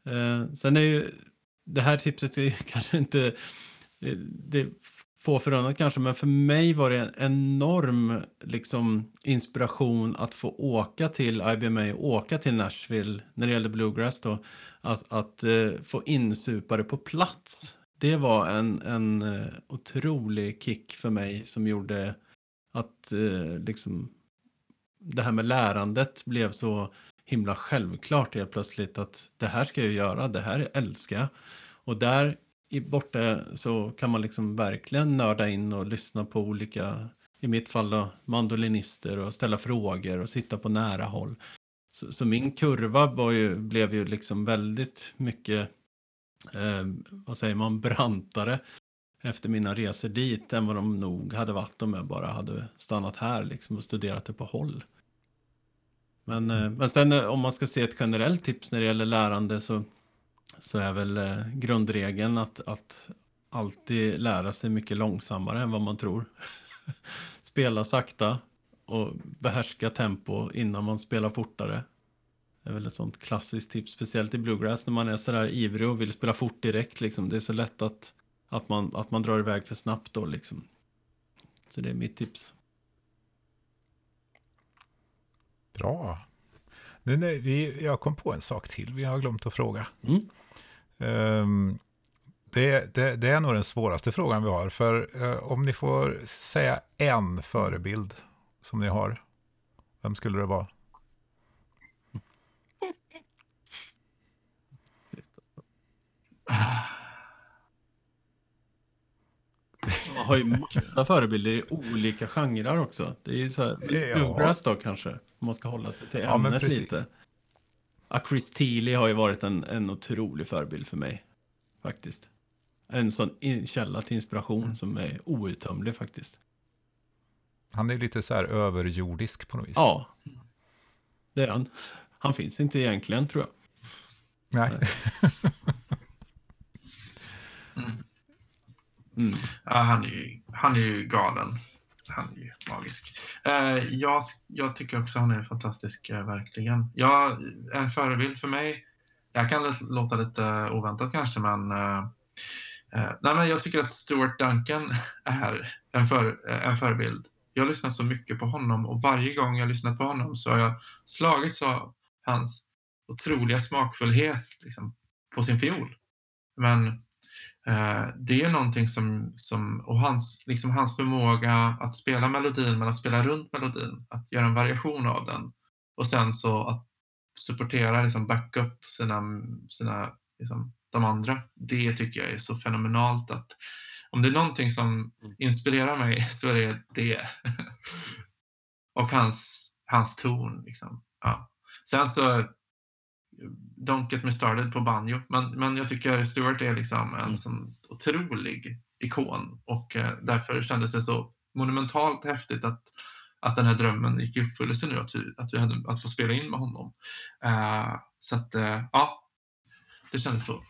Speaker 3: Eh, sen är ju det här tipset är ju kanske inte det, det är få förunnat kanske, men för mig var det en enorm liksom, inspiration att få åka till IBMA, åka till Nashville när det gällde Bluegrass då, att, att eh, få insupa det på plats. Det var en, en eh, otrolig kick för mig som gjorde att eh, liksom, det här med lärandet blev så himla självklart helt plötsligt att det här ska jag göra, det här älskar jag. Och där i borta så kan man liksom verkligen nörda in och lyssna på olika, i mitt fall då, mandolinister och ställa frågor och sitta på nära håll. Så, så min kurva var ju, blev ju liksom väldigt mycket, eh, vad säger man, brantare efter mina resor dit än vad de nog hade varit om jag bara hade stannat här liksom och studerat det på håll. Men, eh, men sen eh, om man ska se ett generellt tips när det gäller lärande så så är väl eh, grundregeln att, att alltid lära sig mycket långsammare än vad man tror. Spela sakta och behärska tempo innan man spelar fortare. Det är väl ett sånt klassiskt tips, speciellt i bluegrass när man är sådär ivrig och vill spela fort direkt. Liksom. Det är så lätt att, att, man, att man drar iväg för snabbt då. Liksom. Så det är mitt tips.
Speaker 1: Bra. Nu, när vi, jag kom på en sak till, vi har glömt att fråga.
Speaker 3: Mm.
Speaker 1: Ehm, det, det, det är nog den svåraste frågan vi har. För eh, om ni får säga en förebild som ni har, vem skulle det vara?
Speaker 3: Man har ju massa förebilder i olika genrer också. Det är ju så här,
Speaker 1: Ja.
Speaker 3: bluegrass då kanske, om man ska hålla sig till
Speaker 1: Ja,
Speaker 3: ämnet
Speaker 1: precis.
Speaker 3: lite. Ja, Chris Thiele har ju varit en, en otrolig förebild för mig, faktiskt. En sån in, källa till inspiration som är outtömlig faktiskt.
Speaker 1: Han är lite så här överjordisk på något vis.
Speaker 3: Ja, det är han. Han finns inte egentligen tror jag.
Speaker 1: Nej.
Speaker 3: Mm. Mm.
Speaker 4: Ja, han, är ju, han är ju galen. Han är ju magisk. Eh, jag, jag tycker också han är fantastisk, eh, verkligen. Ja, en förebild för mig. Jag kan låta lite oväntat kanske, men, eh, eh, nej, men jag tycker att Stuart Duncan är en, för, eh, en förebild. Jag har lyssnat så mycket på honom och varje gång jag har lyssnat på honom så har jag slagits av hans otroliga smakfullhet liksom, på sin fiol. Men det är någonting som, som och hans, liksom hans förmåga att spela melodin men att spela runt melodin, att göra en variation av den och sen så att supportera, liksom backa upp sina, sina liksom, de andra. Det tycker jag är så fenomenalt att om det är någonting som inspirerar mig så är det det. och hans, hans ton. Liksom. Ja. Sen så Don't get me started på banjo. Men, men jag tycker Stewart är liksom en sån otrolig ikon och eh, därför kändes det så monumentalt häftigt att, att den här drömmen gick i uppfyllelse nu, att vi, att vi hade att få spela in med honom. Eh, så att, eh, ja, det kändes så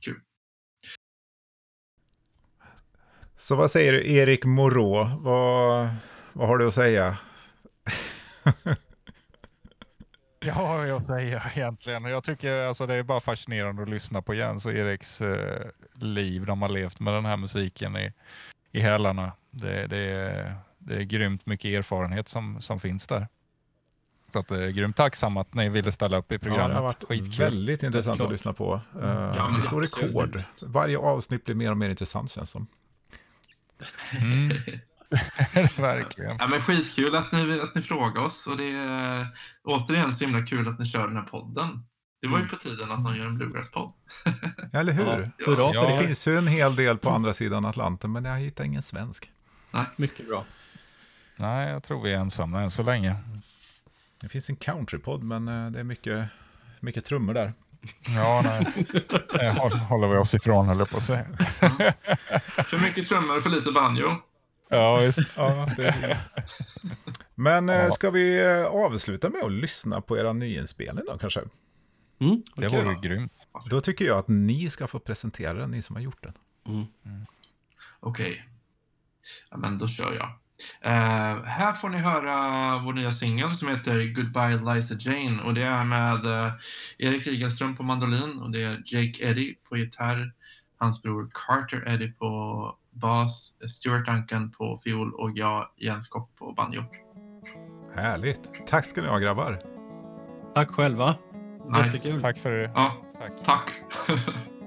Speaker 4: kul.
Speaker 1: Så vad säger du, Erik Morå? Vad, vad har du att säga?
Speaker 2: Ja, jag säger egentligen. Jag tycker alltså det är bara fascinerande att lyssna på Jens och Eriks eh, liv. De har levt med den här musiken i, i hälarna. Det, det, är, det är grymt mycket erfarenhet som, som finns där. Så att, eh, grymt tacksam att ni ville ställa upp i
Speaker 1: Ja,
Speaker 2: programmet.
Speaker 1: det har varit
Speaker 2: Skitkul.
Speaker 1: väldigt intressant att lyssna på. Uh,
Speaker 4: Ja, men
Speaker 1: vi slår rekord. Varje avsnitt blir mer och mer intressant känns som.
Speaker 2: Mm. Verkligen.
Speaker 4: Ja, men skitkul att ni, att ni frågar oss och det är återigen så himla kul att ni kör den här podden. Det var ju på tiden att någon gör en Bluegrass-podd.
Speaker 1: Eller hur?
Speaker 3: Ja, hurra
Speaker 2: Ja.
Speaker 3: för
Speaker 1: Det finns ju en hel del på andra sidan Atlanten, men jag hittar ingen svensk.
Speaker 3: Mycket bra.
Speaker 2: Nej, jag tror vi är ensamma än så länge.
Speaker 1: Det finns en countrypodd, men eh, det är mycket, mycket trummor där.
Speaker 2: Ja, nej. Det håll- håller vi oss ifrån, höll jag på att säga.
Speaker 4: För mycket trummor och för lite banjo.
Speaker 2: Ja, visst.
Speaker 1: Ja, det Men eh,
Speaker 2: Ja.
Speaker 1: ska vi eh, avsluta med att lyssna på era nyinspelning då kanske?
Speaker 3: Mm,
Speaker 2: Det vore grymt.
Speaker 1: Då tycker jag att ni ska få presentera den, ni som har gjort den.
Speaker 3: Mm.
Speaker 4: Okej. Ja, men då kör jag. Eh, här får ni höra vår nya singel som heter Goodbye Liza Jane och det är med eh, Erik Rigelström på mandolin och det är Jake Eddy på gitarr, hans bror Carter Eddy på bas, Stuart Duncan på fiol och jag, Jens Kock på banjo.
Speaker 1: Härligt. Tack ska ni ha grabbar.
Speaker 3: Tack själva.
Speaker 4: Nice.
Speaker 3: Jättekul.
Speaker 2: Tack för det.
Speaker 4: Ja,
Speaker 2: Tack.
Speaker 4: tack.